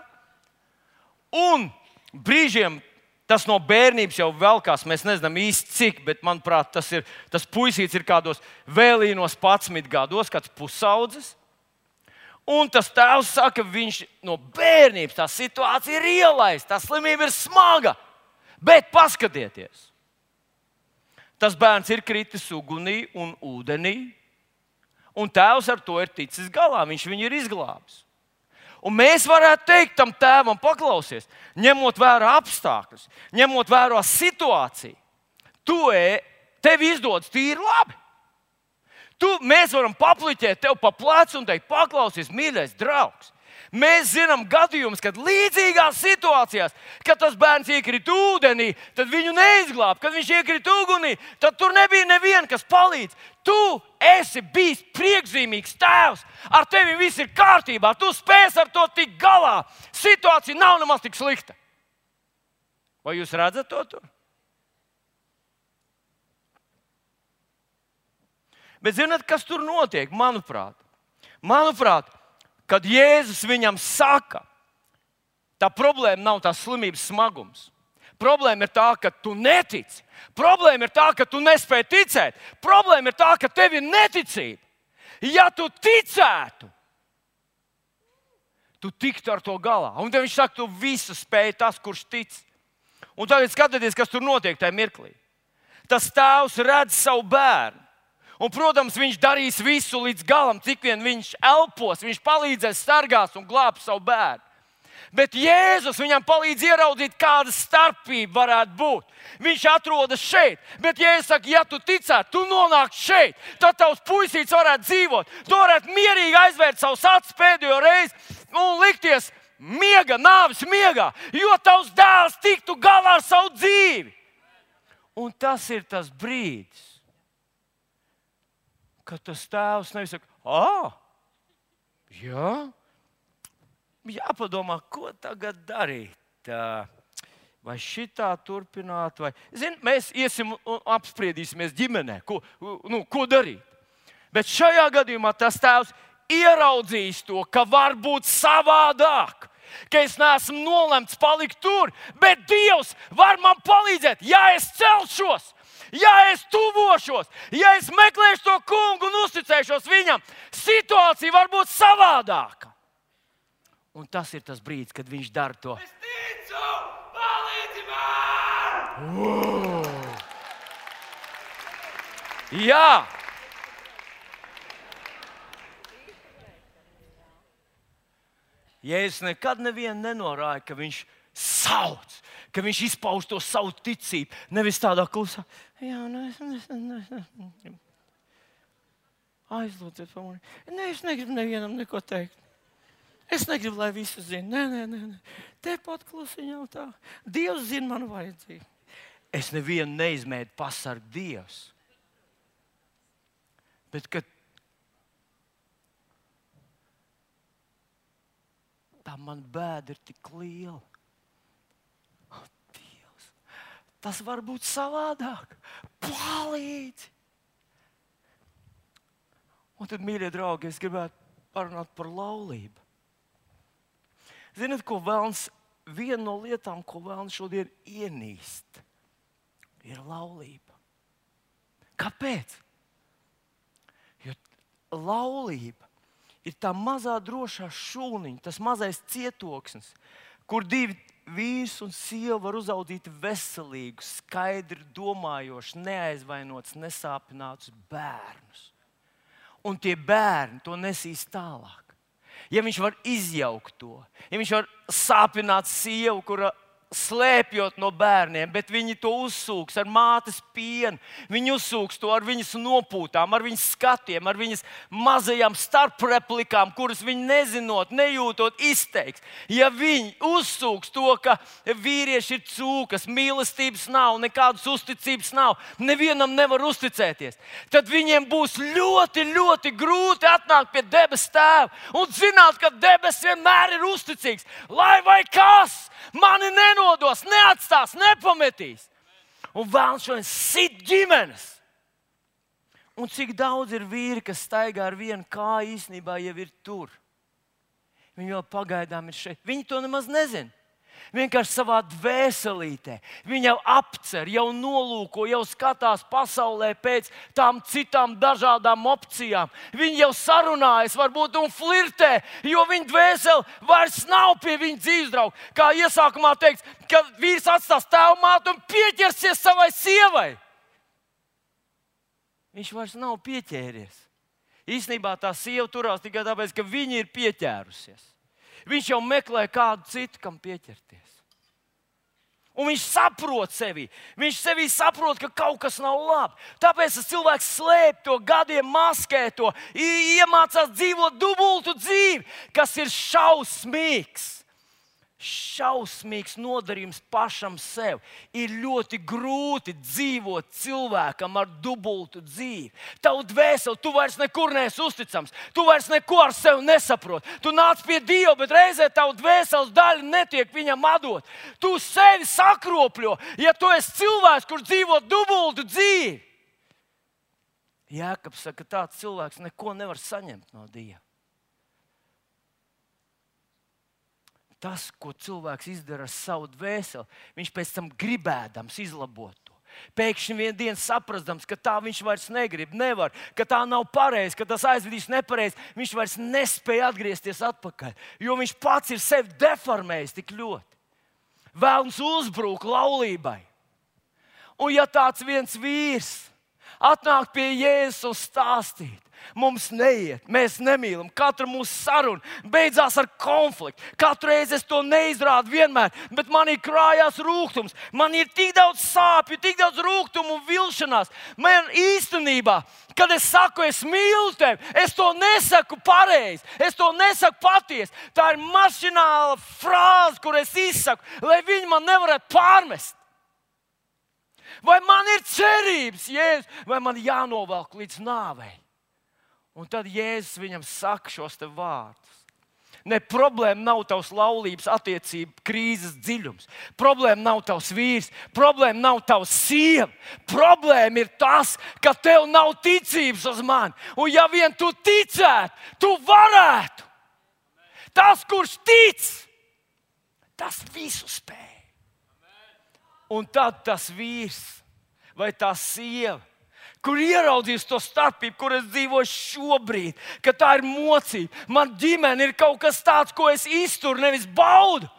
Un brīžiem Tas no bērnības jau velkās. Mēs nezinām īsti cik, bet manuprāt, tas ir tas puisīts ir kādos vēlīnos 11 gados, kāds pusaudzis. Un tas tēvs saka, viņš no bērnības tā situācija ir ielaista, tā slimība ir smaga. Bet paskatieties, tas bērns ir kritis ugunī un ūdenī, un tēvs ar to ir ticis galā. Viņš viņu ir izglābis. Un mēs varētu teikt tam tēvam, paklausies, ņemot vērā apstākļus, ņemot vērā situāciju, tu e, tev izdodas tīri labi. Tu, mēs varam papliķēt tev pa plecu un teikt, paklausies, mīļais draugs. Mēs zinām gadījumus, kad līdzīgās situācijās, kad tas bērns iekrita ūdenī, tad viņu neizglāba. Kad viņš iekrita ugunī, tad tur nebija neviena, kas palīdz. Tu esi bijis priekšzīmīgs tēvs, ar tevi viss ir kārtībā, tu spēj ar to tikt galā. Situācija nav nemaz tik slikta. Vai jūs redzat to tur? Bet zināt, kas tur notiek? Manuprāt, manuprāt kad Jēzus viņam saka, tā problēma nav tās slimības smagums. Problēma ir tā, ka tu netici. Problēma ir tā, ka tu nespēji ticēt. Problēma ir tā, ka tev ir neticība. Ja tu ticētu, tu tiktu ar to galā. Un viņš saka, tu visu spēj tas, kurš tic. Un tagad skatieties, kas tur notiek tajā mirklī. Tas tēvs redz savu bērnu. Un, protams, viņš darīs visu līdz galam, cik vien viņš elpos. Viņš palīdzēs, sargās un glābs savu bērnu. Bet Jēzus viņam palīdz ieraudzīt, kāda starpība varētu būt. Viņš atrodas šeit, bet Jēzus saka, ja tu ticētu, tu nonāktu šeit, tad tavs puisīts varētu dzīvot. Tu varētu mierīgi aizvērt savus acis pēdējo reizi un likties miega, nāves miegā, jo tavs dēls tiktu galā ar savu dzīvi. Un tas ir tas brīdis, ka tas tēvs nevis saka, ah, jā, jāpadomā, ko tagad darīt. Vai šitā turpināt, vai Zin, mēs iesim un apspriedīsimies ģimenē, ko, nu, ko darīt. Bet šajā gadījumā tas tēvs ieraudzīs to, ka var būt savādāk ka es neesmu nolemts palikt tur, bet Dievs var man palīdzēt, ja es celšos, ja es tuvošos, ja es meklēšu to kungu un uzticēšos viņam, situācija var būt savādāka. Un tas ir tas brīdis, kad viņš dara to. Es ticu, palīdzi man! Wow. Jā! Jēzus nekad nevienu nenorāja, ka viņš sauc, ka viņš izpauž to savu ticību. Nevis tādā klusā, jā, nu, es, es. aizlūdziet par mani. Nē, es negribu nevienam neko teikt. Es negribu, lai visi zinātu, nē, nē, nē, nē. tepat klusiņā tā. Dievs zina manu vajadzību. Es nevienu neizmēģināju pasargāt Dievs. Bet, kad tā man bēda ir tik liela. Oh, Dievs, tas var būt savādāk. Palīdzi! Un tad, mīļie draugi, es gribētu parunāt par laulību. Ziniet, ko vēlams? Viena no lietām, ko vēlams šodien ienīst, ir laulība. Kāpēc? Jo laulība ir tā mazā drošā šūniņa, tas mazais cietoksnis, kur divi vīrs un sieva var uzaugt veselīgus, skaidri domājošus, neaizvainotus, nesāpinātus bērnus. Un tie bērni to nesīs tālāk. Ja viņš var izjaukt to, ja viņš var sāpināt sievu, kura slēpjot no bērniem, bet viņi to uzsūks ar mātes pienu. Viņi uzsūks to ar viņas nopūtām, ar viņas skatiem, ar viņas mazajām starpreplikām, kuras viņi nezinot, nejūtot, izteiks. Ja viņi uzsūks to, ka vīrieši ir cūkas, mīlestības nav, nekādas uzticības nav, nevienam nevar uzticēties, tad viņiem būs ļoti, ļoti grūti atnākt pie debes tēva un zināt, ka debesis vienmēr ir uzticīgs. Lai vai kas! Mani nenodos, neatstās, nepametīs. Un vēlams šodien sit ģimenes. Un cik daudz ir vīri, kas staigā ar vienu kāju, īstenībā jau ir tur. Viņi vēl pagaidām ir šeit. Viņi to nemaz nezina. Vienkārši savā dvēselītē. Viņa jau apcer, jau nolūko, jau skatās pasaulē pēc tām citām dažādām opcijām. Viņa jau sarunājas, varbūt un flirtē, jo viņa dvēsele vairs nav pie viņa dzīves drauga. Kā iesākumā teikts, ka vīrs atstās tēvu mātu un pieķersies savai sievai. Viņš vairs nav pieķēries. Īsnībā tā sieva turās tikai tāpēc, ka viņa ir pieķērusies. Viņš jau meklē kādu citu, kam pieķerties. Un viņš saprot sevi. Viņš sevī saprot, ka kaut kas nav labi. Tāpēc tas cilvēks slēpj to gadiem, maskē to, iemācās dzīvot dubultu dzīvi, kas ir šausmīgs šausmīgs nodarījums pašam sev. Ir ļoti grūti dzīvot cilvēkam ar dubultu dzīvi. Tavu dvēseli, tu vairs nekur neesi uzticams, tu vairs neko ar sevi nesaproti. Tu nāc pie Dieva, bet reizē tavu dvēseles daļa netiek viņam atdot. Tu sevi sakropļo, ja tu esi cilvēks, kurš dzīvo dubultu dzīvi. Jēkabs saka, ka tāds cilvēks neko nevar saņemt no Dieva. Tas, ko cilvēks izdara ar savu dvēseli, viņš pēc tam gribēdams izlabot to. Pēkšņi vienā dienā saprastams, ka tā viņš vairs negrib, nevar, ka tā nav pareizi, ka tas aizvedīs nepareizi. Viņš vairs nespēja atgriezties atpakaļ, jo viņš pats ir sevi deformējis tik ļoti. Vēlams uzbrūk laulībai. Un ja tāds viens vīrs atnāk pie Jēzus un stāstīt, Mums neiet, mēs nemīlam. Katra mūsu saruna beidzās ar konfliktu. Katru reizi es to neizrādu vienmēr, bet manī krājās rūkums. Man ir tik daudz sāpju, tik daudz rūkumu un vilšanās. Man īstenībā, kad es saku, es mīlu tevi, es to nesaku pareizi, es to nesaku patiesi. Tā ir mašināla frāze, kur es izsaku, lai viņi man nevarētu pārmest. Vai man ir cerības, Jēzus, vai man jānovelk līdz nāvei? Un tad Jēzus viņam saka šos vārdus. Ne problēma nav tavs laulības attiecību krīzes dziļums. Problēma nav tavs vīrs, problēma nav tavs sieva. Problēma ir tas, ka tev nav ticības uz mani. Un ja vien tu ticētu, tu varētu. Tas, kurš tic, tas visu spēj. Un tad tas vīrs vai tā sieva kur ieraudzījis to starpību, kur es dzīvoju šobrīd, ka tā ir mocība. Man ģimene ir kaut kas tāds, ko es izturu, nevis baudu.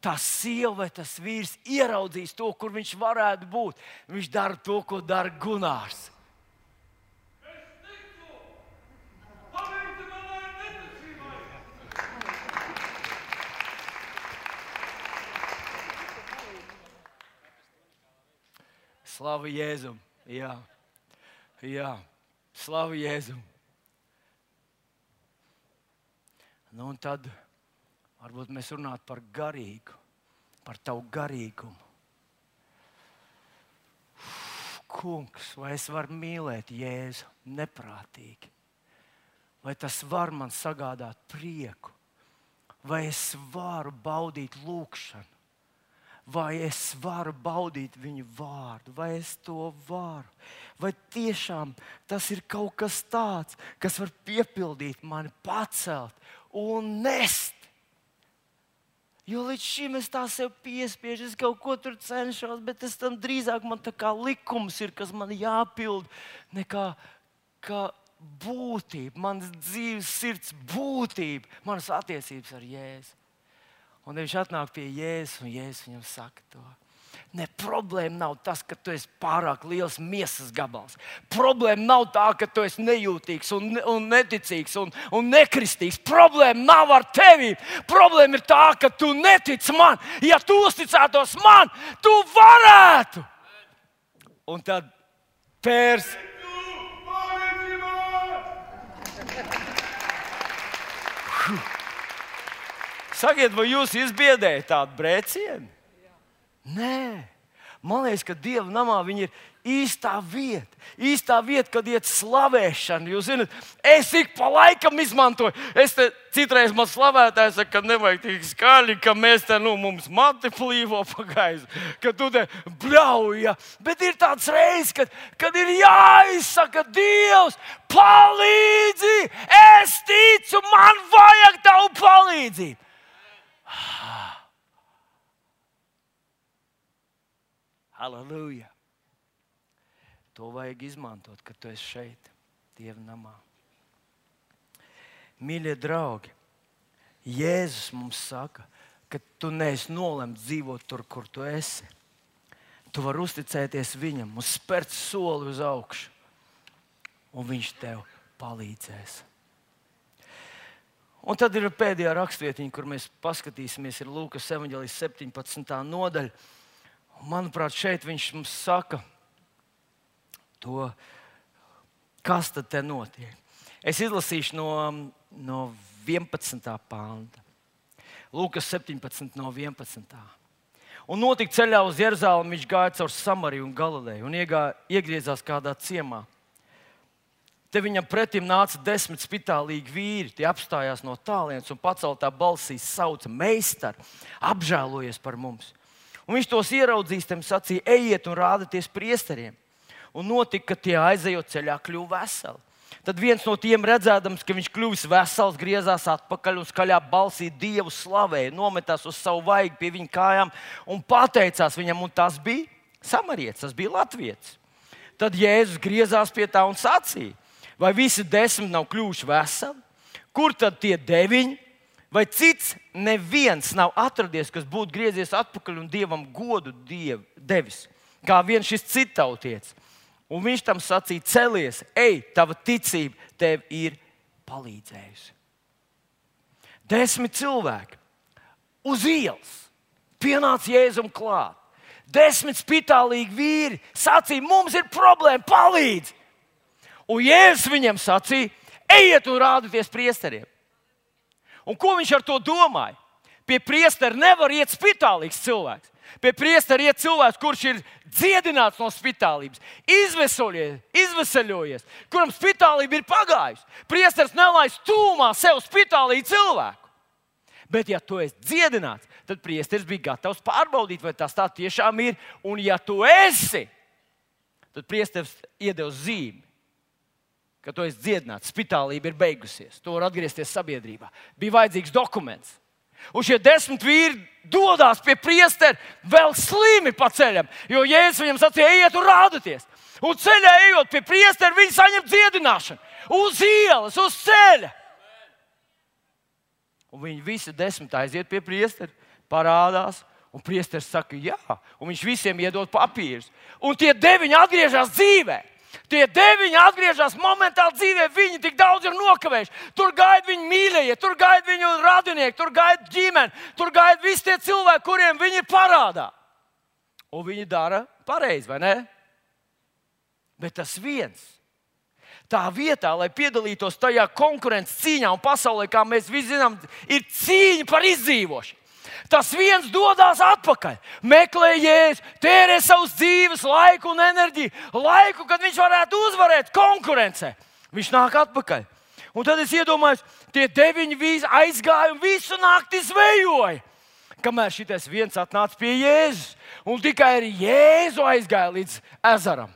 Tā sieva vai tas vīrs ieraudzīs to, kur viņš varētu būt. Viņš dara to, ko dara Gunārs. Slavu Jēzum! Jā. Jā, slavu Jēzum. Nu, un tad varbūt mēs runātu par garīgu, par tavu garīgumu. Kungs, vai es varu mīlēt Jēzu neprātīgi? Vai tas var man sagādāt prieku? Vai es varu baudīt lūgšanu? Vai es varu baudīt viņu vārdu, vai es to varu. Vai tiešām tas ir kaut kas tāds, kas var piepildīt mani, pacelt un nest. Jo līdz šim es tā sev piespiežu, es kaut ko tur cenšos, bet tas tam drīzāk man tā kā likums ir, kas man jāpild, nekā kā būtība, manas dzīves, sirds būtība, manas attiecības ar Jēzu. Un viņš atnāk pie Jēzus, un Jēzus viņam saka to. Ne, problēma nav tas, ka tu esi pārāk liels miesas gabals. Problēma nav tā, ka tu esi nejūtīgs, un, un neticīgs un, un nekristīgs. Problēma nav ar tevi. Problēma ir tā, ka tu netici man. Ja tu uzticētos man, tu varētu. Un tad pērs. Huh. Sakiet, vai jūs izbiedējat tādu brēcienu? Nē, man liekas, ka Dieva namā viņi ir īstā vieta. Īstā vieta, kad iet slavēšana. Jūs zināt, es ik pa laikam izmantoju. Es te citreiz man slavētājs saka, ka nevajag tik skaļi, ka mēs te, nu, mums mati plīvo pa gaisu, ka tu te bļauj. Bet ir tāds reizes, kad, kad ir jāizsaka Dievs, palīdzi, es ticu, man vajag tavu palīdzību. Halleluja! To vajag izmantot, kad tu esi šeit, Dieva namā. Mīļie draugi, Jēzus mums saka, ka tu neesi nolemts dzīvot tur, kur tu esi. Tu vari uzticēties viņam, uz spērt soli uz augšu, un viņš tev palīdzēs. Un tad ir pēdējā rakstvietiņa, kur mēs paskatīsimies, ir Lūkas 17. nodaļa. Manuprāt, šeit viņš mums saka to, kas tad te notiek. Es izlasīšu no, no 11. pānta. Lūkas 17. no 11. Un notika ceļā uz Jeruzalemi, viņš gāja caur Samariju un Galileju un iegā, iegriezās kādā ciemā. Te viņam pretim nāca desmit spitālīgi vīri. Tie apstājās no tālienes un paceltā balsī sauca: Meistar, apžēlojies par mums! Un viņš tos ieraudzījis, tam sacīja: Ejiet un rādieties priesteriem! Un notika, ka tie aizejot ceļā, kļuva veseli. Tad viens no tiem redzēdams, ka viņš kļuvis vesels, griezās atpakaļ un skaļā balsī Dievu slavēja, nometās uz savu vaigu pie viņa kājām un pateicās viņam, un tas bija samarietis, tas bija latviečs. Tad Jēzus griezās pie tā un sacīja: Vai visi desmit nav kļuvuši veseli? Kur tad tie deviņi? Vai cits neviens nav atradies, kas būtu griezies atpakaļ un dievam godu diev, devis, kā viens šis citautietis? Un viņš tam sacīja: Celies, ej, tava ticība tev ir palīdzējusi. Desmit cilvēki uz ielas pienāca Jēzum klāt. Desmit spitālīgi vīri sacīja, mums ir problēma, palīdzi! Un Jēzus viņam sacīja, ejiet un rādieties priesteriem. Un ko viņš ar to domāja? Pie priestera nevar iet spitālīgs cilvēks. Pie priestera iet cilvēks, kurš ir dziedināts no spitālības, izvesaļojies, kuram spitālība ir pagājusi. Priesteris nelaist tūmā sev spitālī cilvēku. Bet, ja tu esi dziedināts, tad priesteris bija gatavs pārbaudīt, vai tas tā tiešām ir. Un, ja tu esi, tad priesteris iedevis zīmi ka tu esi dziedināts, spitālība ir beigusies, tu vari atgriezties sabiedrībā. Bija vajadzīgs dokuments. Un šie desmit vīri dodas pie priestera vēl slimi pa ceļam, jo Jēzus viņam sacīja, ejiet un rādieties. Un ceļā ejot pie priestera, viņi saņem dziedināšanu uz ielas, uz ceļa. Un viņi visi desmit aiziet pie priestera, parādās, un priesteris saka, jā, un viņš visiem iedod papīrus. Un tie deviņi atgriežas dzīvēm. Tie deviņi atgriežas momentāli dzīvē, viņi tik daudz ir nokavējuši. Tur gaida viņu mīļie, tur gaida viņu radinieki, tur gaida ģimene, tur gaida visi tie cilvēki, kuriem viņi ir parādā. Un viņi dara pareizi, vai ne? Bet tas viens. Tā vietā, lai piedalītos tajā konkurences cīņā un pasaulē, kā mēs visi zinām, ir cīņa par izdzīvošanu. Tas viens dodas atpakaļ, meklē jēzu, tērē savus dzīves, laiku un enerģiju, laiku, kad viņš varētu uzvarēt konkurencē. Viņš nāk atpakaļ. Un tad es iedomājos, tie deviņi aizgāja un visu nakti zvejoja. Kamēr šis viens atnāca pie Jēzus, un tikai ar Jēzu aizgāja līdz ezeram.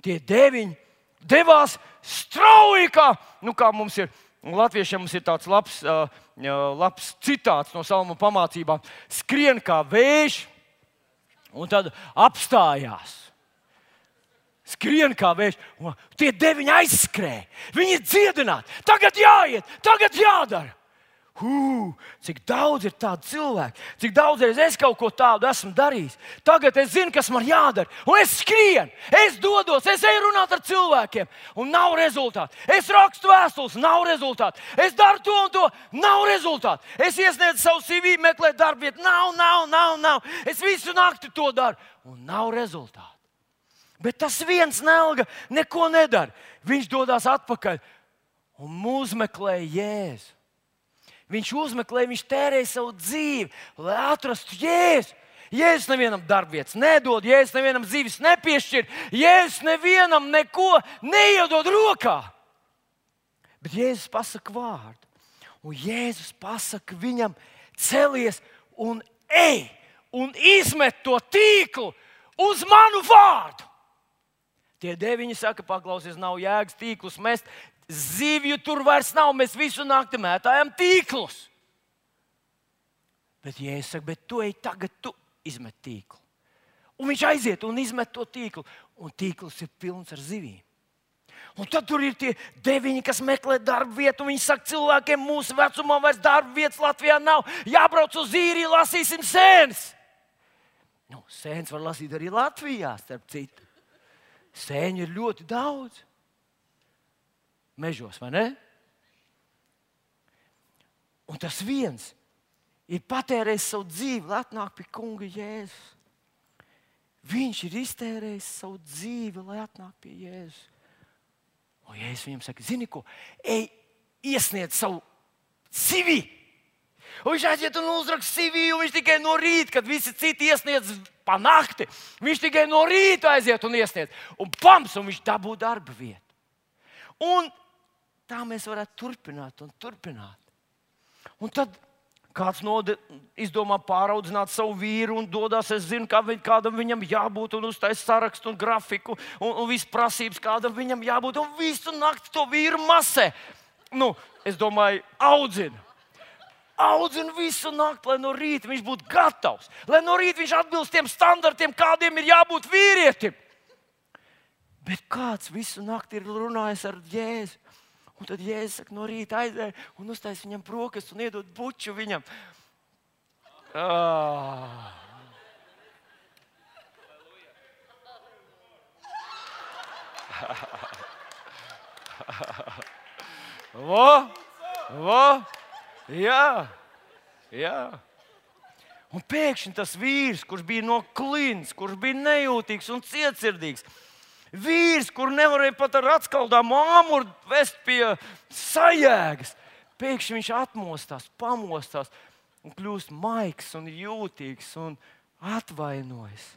Tie deviņi devās strauji, kā, nu, kā mums ir Latviešiem mums ir tāds labs, uh, labs citāts no salmu pamācībām. Skrien kā vējš, un tad apstājās. Skrien kā vējš, un tie deviņi aizskrēja. Viņi ir dziedināti. Tagad jāiet, tagad jādara. Hū, cik daudz ir tādu cilvēku, cik daudz es kaut ko tādu esmu darījis. Tagad es zinu, kas man jādara. Un es skrienu, es dodos, es eju runāt ar cilvēkiem, un nav rezultātu. Es rakstu vēstules, nav rezultātu. Es daru to un to, nav rezultātu. Es iesniedzu savu CV, meklēju darbu vietu, nav, nav, nav, nav. Es visu nakti to daru, un nav rezultātu. Bet tas viens nelga neko nedara. Viņš dodas atpakaļ un uzmeklē Jēzu. Viņš uzmeklē, viņš tērē savu dzīvi, lai atrastu jēzu. Jēzus nevienam darbvietas nedod, Jēzus nevienam dzīves nepiešķir, Jēzus nevienam neko neiedod rokā. Bet Jēzus pasaka vārdu, un Jēzus pasaka viņam, celies un ej, un izmet to tīklu uz manu vārdu. Tie deviņi saka, paklausies, nav jēgas tīklus mest, zivju tur vairs nav. Mēs visu naktī mētājam tīklus. Bet, ja es saku, bet tu ej tagad, tu izmet tīklu. Un viņš aiziet un izmet to tīklu, un tīkls ir pilns ar zivīm. Un tad tur ir tie deviņi, kas meklē darbu vietu. Viņi saka, cilvēkiem mūsu vecumā vairs darba vietas Latvijā nav. Jābrauc uz īriju, lasīsim sēnes. Nu, sēnes var lasīt arī Latvijā, starp citu. Sēņu ir ļoti daudz. Mežos, vai ne? Un tas viens ir patērējis savu dzīvi, lai atnāktu pie kunga Jēzus. Viņš ir iztērējis savu dzīvi, lai atnāktu pie Jēzus. Un Jēzus viņam saka, zini ko, ej, iesniedz savu CV. Un viņš aiziet un uzraksta CV, un viņš tikai no rīta, kad visi citi iesniedz pa nakti, viņš tikai no rīta aiziet un iesniedz. Un pams, un viņš dabū darba vietu. Un tā mēs varētu turpināt un turpināt. Un tad Kāds node, izdomā pāraudzināt savu vīru un dodas. Es zinu, kā viņ, kādam viņam jābūt, un uztaisīt sarakstu un grafiku, un, un visas prasības, kādam viņam jābūt. Un visu nakti to vīru masē. Nu, es domāju, audzina. Audzina visu nakti, lai no rīta viņš būtu gatavs. Lai no rīta viņš atbilst tiem standartiem, kādiem ir jābūt vīrietim. Bet kāds visu nakti ir runājis ar Jēzu? Un tad Jēzus saka, no rīta aizēja un uztaisīja viņam brokastis un iedod buču viņam. Ah. Vo, vo, jā, jā. Un pēkšņi tas vīrs, kurš bija no klīnas, kurš bija nejūtīgs un cietsirdīgs, Vīrs, kur nevarēja pat ar atskaldām āmuru vest pie sajēgas, pēkšņi viņš atmostās, pamostās un kļūst maigs un jūtīgs un atvainojas.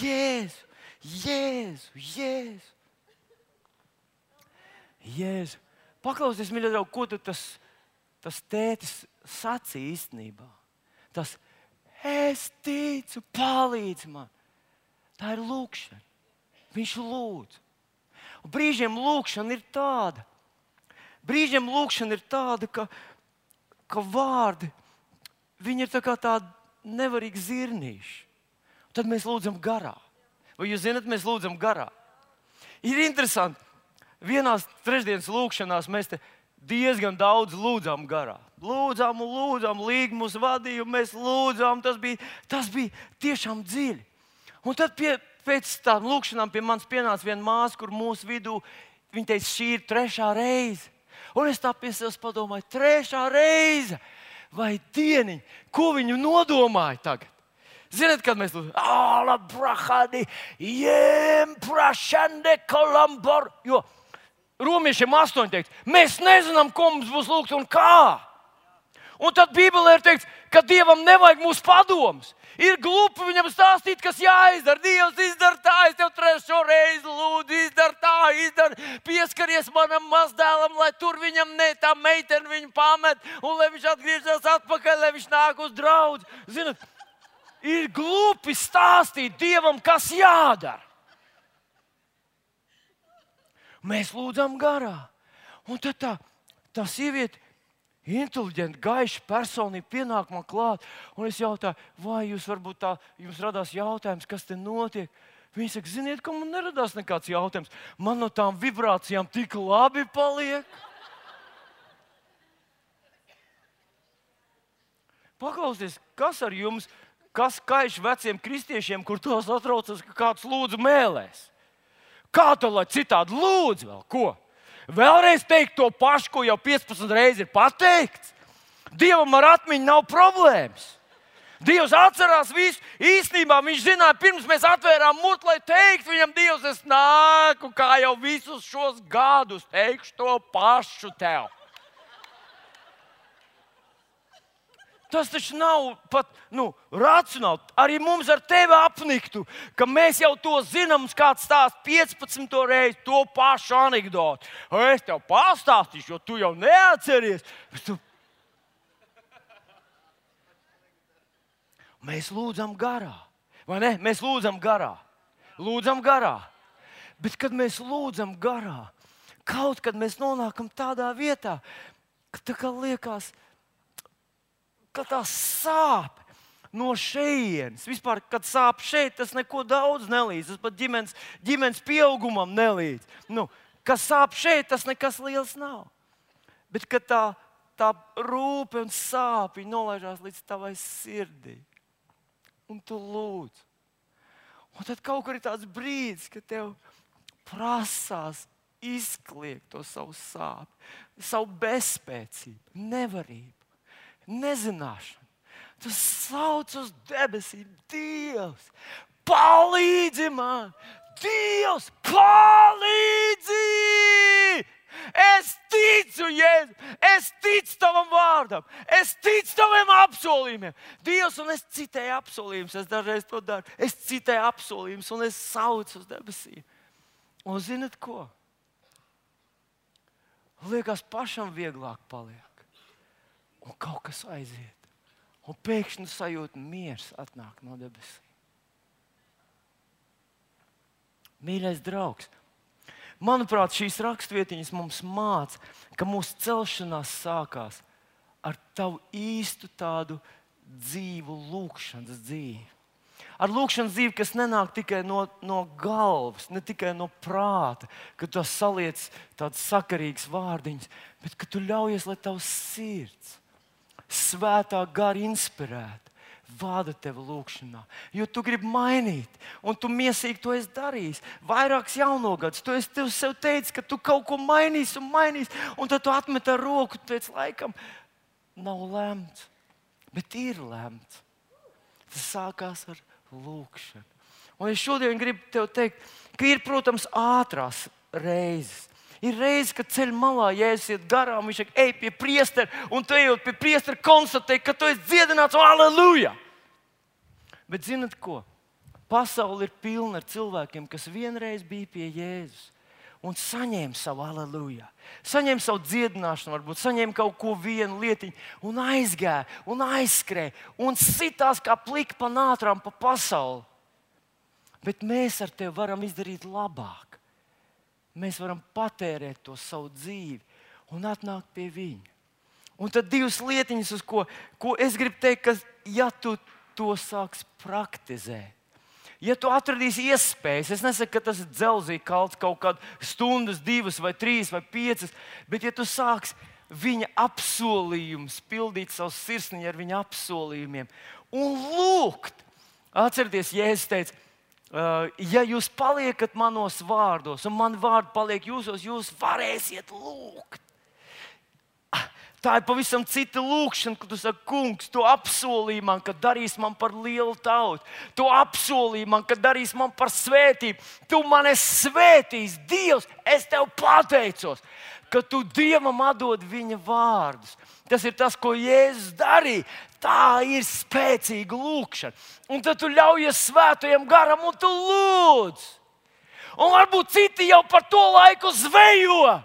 Jēzu, Jēzu, Jēzu. Jēzu. Paklausies, mīļā draugs, ko tas, tas tētis sacīja īstenībā. Tas es ticu, palīdz man. Tā ir lūkšana. Viņš lūdz. Un brīžiem lūkšana ir tāda, brīžiem lūkšana ir tāda, ka, ka vārdi ir tā kā tādi nevarīgi zirnīši. Tad mēs lūdzam garā. Vai jūs zinat, mēs lūdzam garā? Ir interesanti, vienās trešdienas lūkšanās mēs diezgan daudz lūdzām garā. Lūdzām, un lūdzām, līga mūs vadīja, un mēs lūdzām. Tas bija, tas bija tiešām dziļi. Un tad pie, pēc tam lūkšanām pie manis pienāca viena māsa, kur mūsu vidū viņa teica, šī ir trešā reize. Un es tā pie sevis padomāju, trešā reize vai dieniņa, ko viņu nodomāja tagad. Ziniet, kad mēs lūdzam, Ala brahadi, jem prašande kolambor. Jo romiešiem astoņi teiks, mēs nezinām, ko mums būs lūgt un kā. Un tad Bībelē ir teikts, ka Dievam nevajag mūsu padomus. Ir glupi viņam stāstīt, kas jāizdara. Dievs izdara tā, es tev trešo reizi lūdzu, izdara tā, izdara. Pieskaries manam mazdēlam, lai tur viņam ne tā meitene viņu pamet, un lai viņš atgriežas atpakaļ, lai viņš nāk uz draugu. Ziniet, ir glupi stāstīt Dievam, kas jādara. Mēs lūdzam garā. Un tad tā, tā sieviete inteliģenta, gaiša personība pienāk man klāt, un es jautāju, vai jūs varbūt tā, jums radās jautājums, kas te notiek? Viņi saka, ziniet, ka man neradās nekāds jautājums. Man no tām vibrācijām tik labi paliek. Paklausieties, kas ar jums, kas kaiš veciem kristiešiem, kur tos atraucas, ka kāds lūdzu mēlēs? Kā tā, lai citādi lūdzu vēl ko? Vēlreiz teikt to pašu, ko jau 15 reizes ir pateikts. Dievam ar atmiņu nav problēmas. Dievs atcerās visu. Īsnībā viņš zināja, pirms mēs atvērām mutu, lai teiktu viņam, Dievs, es nāku, kā jau visus šos gadus, teikšu to pašu tev. Tas taču nav pat nu, racionāli. Arī mums ar tevi apniktu, ka mēs jau to zinām, kāds stāsta 15. reizi to pašu anekdoti. Es tev pastāstīšu, jo tu jau neatceries. Tu... Mēs lūdzam garā, vai ne? Mēs lūdzam garā. Lūdzam garā. Bet, kad mēs lūdzam garā, kaut kad mēs nonākam tādā vietā, ka tā kā liekas, ka tā sāp. no šejienes. Vispār, kad sāp šeit, tas neko daudz nelīdz. Tas pat ģimenes, ģimenes pieaugumam nelīdz. Nu, kas sāp šeit, tas nekas liels nav. Bet tā, tā rūpe un sāpes nolaižās līdz tavai sirdī, un tu lūdz. Un tad kaut kur ir tāds brīdis, kad tev prasās izkliegt to savu sāpju, savu bezspēcību, nevarību, nezināšanu. Tu sauc uz debesīm, Dievs, palīdzi man! Dievs, palīdzi! Es ticu, Jēzu, es ticu tavam vārdam, es ticu taviem apsolījumiem. Dievs, un es citēju apsolījumus, es dažreiz to daru. Es citēju apsolījumus, un es saucu uz debesīm. Un zinat ko? Liekas, pašam vieglāk paliek. Un kaut kas aiziet. Un pēkšņi sajūta miers atnāk no debesīm. Mīļais draugs, manuprāt, šīs raksturvietiņas mums māca, ka mūsu celšanās sākās ar tavu īstu tādu dzīvu, lūkšanas dzīvi ar lūkšanas dzīvi, kas nenāk tikai no, no galvas, ne tikai no prāta, ka tu saliec tādas sakarīgas vārdiņas, bet ka tu ļaujies, lai tavs sirds svētā gara inspirēta. Vada tevi lūkšanā, jo tu gribi mainīt, un tu mīsīgi to esi darījis. Vairākus jaunogadus, tu esi tev sev teicis, ka tu kaut ko mainīsi un mainīsi, un tad tu atmet ar roku, tu teici, laikam, nav lemts, bet ir lemts. Tas sākās ar lūkšana. Un es šodien gribu te teikt, ka ir, protams, ātrās reizes. Ir reizes, kad ceļā malā jēzus iet garām, viņš saka, ej pie priestera, un tu ejot pie priestera, konstatē, ka tu esi dziedināts, aleluja! Bet zinat ko? Pasaule ir pilna ar cilvēkiem, kas vienreiz bija pie Jēzus un saņēma savu aleluja. Saņēma savu dziedināšanu, varbūt saņēma kaut ko vienu lietiņu, un aizgāja, un aizskrēja, un sitās kā plika pa nātrām pa pasauli. Bet mēs ar tevi varam izdarīt labāk. Mēs varam patērēt to savu dzīvi un atnākt pie viņa. Un tad divas lietiņas, uz ko, ko es gribu teikt, ka ja tu to sāks praktizēt, ja tu atradīsi iespējas, es nesaku, ka tas ir dzelzīgi kalts kaut kādas stundas, divas vai trīs vai piecas, bet ja tu sāksi viņa apsolījumus, pildīt savu sirsniņu ar viņa apsolījumiem un lūgt, atcerieties, Jēzus teica, ja jūs paliekat manos vārdos, un man vārdi paliek jūsos, jūs varēsiet lūgt. Tā ir pavisam cita lūkšana, kad tu saki, kungs, tu apsolīji man, ka darīs man par lielu tautu. Tu apsolīji man, ka darīs man par svētību. Tu man esi svētījis, Dievs, es tev pateicos, ka tu Dievam atdod viņa vārdus. Tas ir tas, ko Jēzus darīja. Tā ir spēcīga lūkšana. Un tad tu ļaujies svētajam garam un tu lūdz. Un varbūt citi jau par to laiku zvejo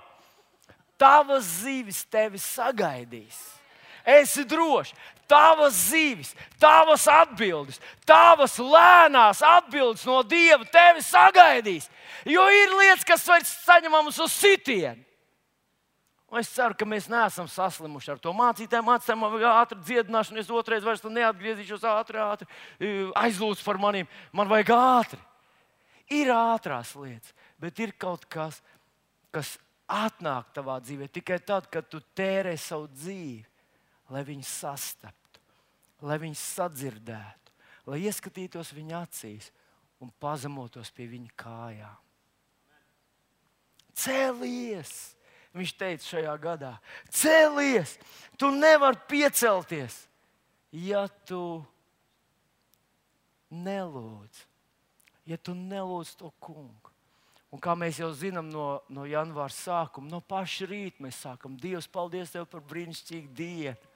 tavas zivis tevi sagaidīs. Esi drošs, tavas zivis, tavas atbildes, tavas lēnās atbildes no Dieva tevi sagaidīs. Jo ir lietas, kas vairs saņemamas uz sitienu. Un es ceru, ka mēs neesam saslimuši ar to mācītāju. Mācītājiem vajag ātri dziedināšanu, es otrais vairs neatgriezīšos ātri, ātri aizlūdzu par maniem. Man vajag ātri. Ir ātrās lietas, bet ir kaut kas, kas atnāk tavā dzīvē tikai tad, kad tu tērē savu dzīvi, lai viņus sastaptu, lai viņus sadzirdētu, lai ieskatītos viņa acīs un pazemotos pie viņa kājām. Cēlies! Viņš teica šajā gadā, cēlies! Tu nevari piecelties, ja tu nelūdz, ja tu nelūdz to kungu. Un kā mēs jau zinām no, no janvāra sākuma, no paša rīta mēs sākam. Dievs, paldies Tev par brīnišķīgu diētu.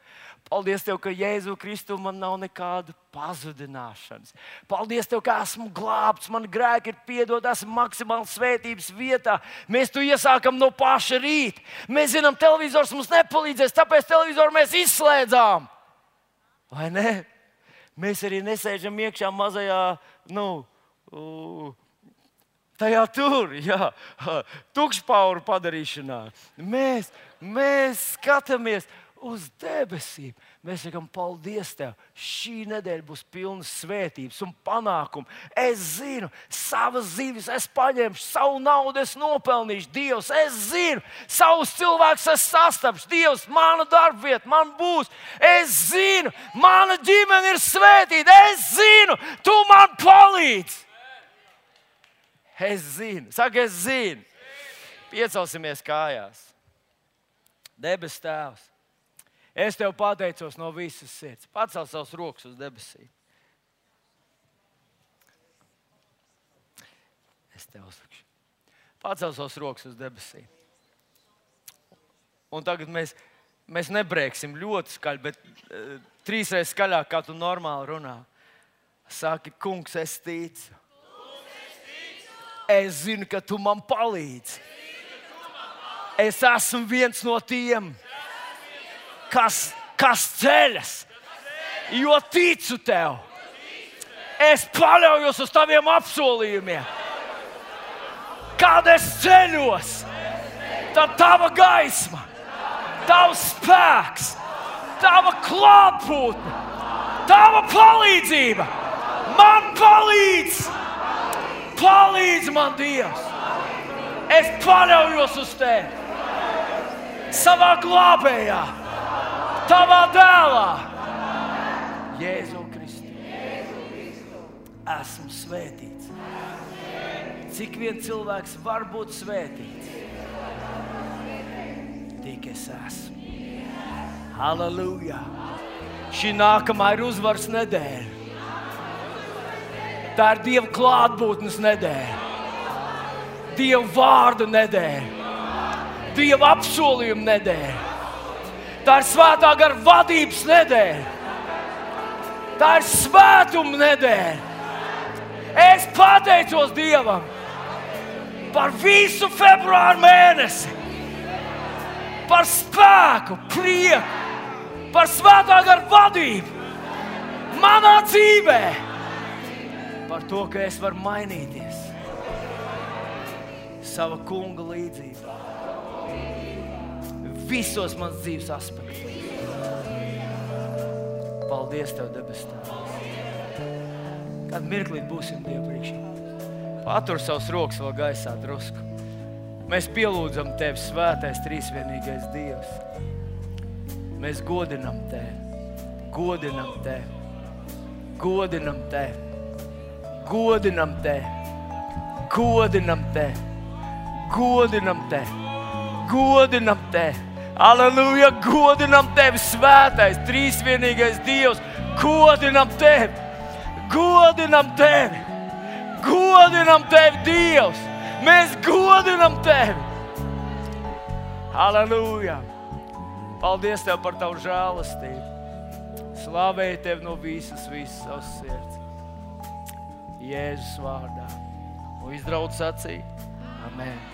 Paldies Tev, ka Jēzu Kristu man nav nekāda pazudināšanas. Paldies Tev, ka esmu glābts, man grēki ir piedod, esmu maksimāli svētības vietā. Mēs to iesākam no paša rīta. Mēs zinām, televizors mums nepalīdzēs, tāpēc televizoru mēs izslēdzām. Vai ne? Mēs arī nesēžam iekšā mazajā, nu, uh, tajā tur, jā, tukšpauru padarīšanā. Mēs, mēs skatāmies uz debesīm. Mēs sakām, paldies Tev. Šī nedēļa būs pilna svētības un panākumu. Es zinu, savas zivis es paņemšu, savu naudu es nopelnīšu. Dievs, es zinu, savus cilvēkus es sastapšu. Dievs, mana darbvieta man būs. Es zinu, mana ģimene ir svētīta. Es zinu, Tu man palīdzi. Es zinu, saka, es zinu. Piecelsimies kājās. Debes Tēvs, es Tev pateicos no visas sirds. Pacel savus rokas uz debesīm. Es Tev uzlikšu. Pacel savus rokas uz debesīm. Un tagad mēs, mēs nebrēksim ļoti skaļi, bet uh, trīsreiz skaļāk, kā tu normāli runā. Saki, kungs, es ticu. Es zinu, ka tu man palīdzi es esmu viens no tiem, kas, kas ceļas, jo ticu tev. Es paļaujos uz taviem apsolījumiem. Kad es ceļos, tad tava gaisma, tavs spēks, tava klātbūtne, tava palīdzība man palīdz. Palīdz man, Dievs! Es paļaujos uz tevi! savā glābējā, tavā dēlā, Jēzu Kristu. Esmu svētīts. Cik viens cilvēks var būt svētīts? Tik es esmu. Halleluja! Šī nākamā ir uzvaras nedēļa. Tā ir Dieva klātbūtnes nedēļa, Dieva vārdu nedēļa. Dieva apsolījuma nedēļa. Tā ir svētā gara vadības nedēļa. Tā ir svētuma nedēļa. Es pateicos Dievam par visu februāru mēnesi, par spēku, prieku, par svētā gara vadību manā dzīvē, par to, ka es varu mainīties sava kunga līdzībā visos manas dzīves aspektos. Paldies, Tev, debes Tēvs. Kad mirklī būsim Dieva priekšā. Patur savus rokas vēl gaisā drusku. Mēs pielūdzam Tevi, Svētais, Trīsvienīgais Dievs. Mēs godinam Tevi, godinam Tevi, godinam Tevi, godinam Tevi, godinam Tevi, godinam Tevi, godinam Tevi. Aleluja! Godinam tevi, svētais, trīsvienīgais Dievs! Godinam tevi! Godinam tevi! Godinam tevi, Dievs! Mēs godinam tevi! Aleluja! Paldies tev par tavu žēlastību! Slavēju tevi no visas, visas savas sirds! Jēzus vārdā! Un izdraudz sacīja! Amen!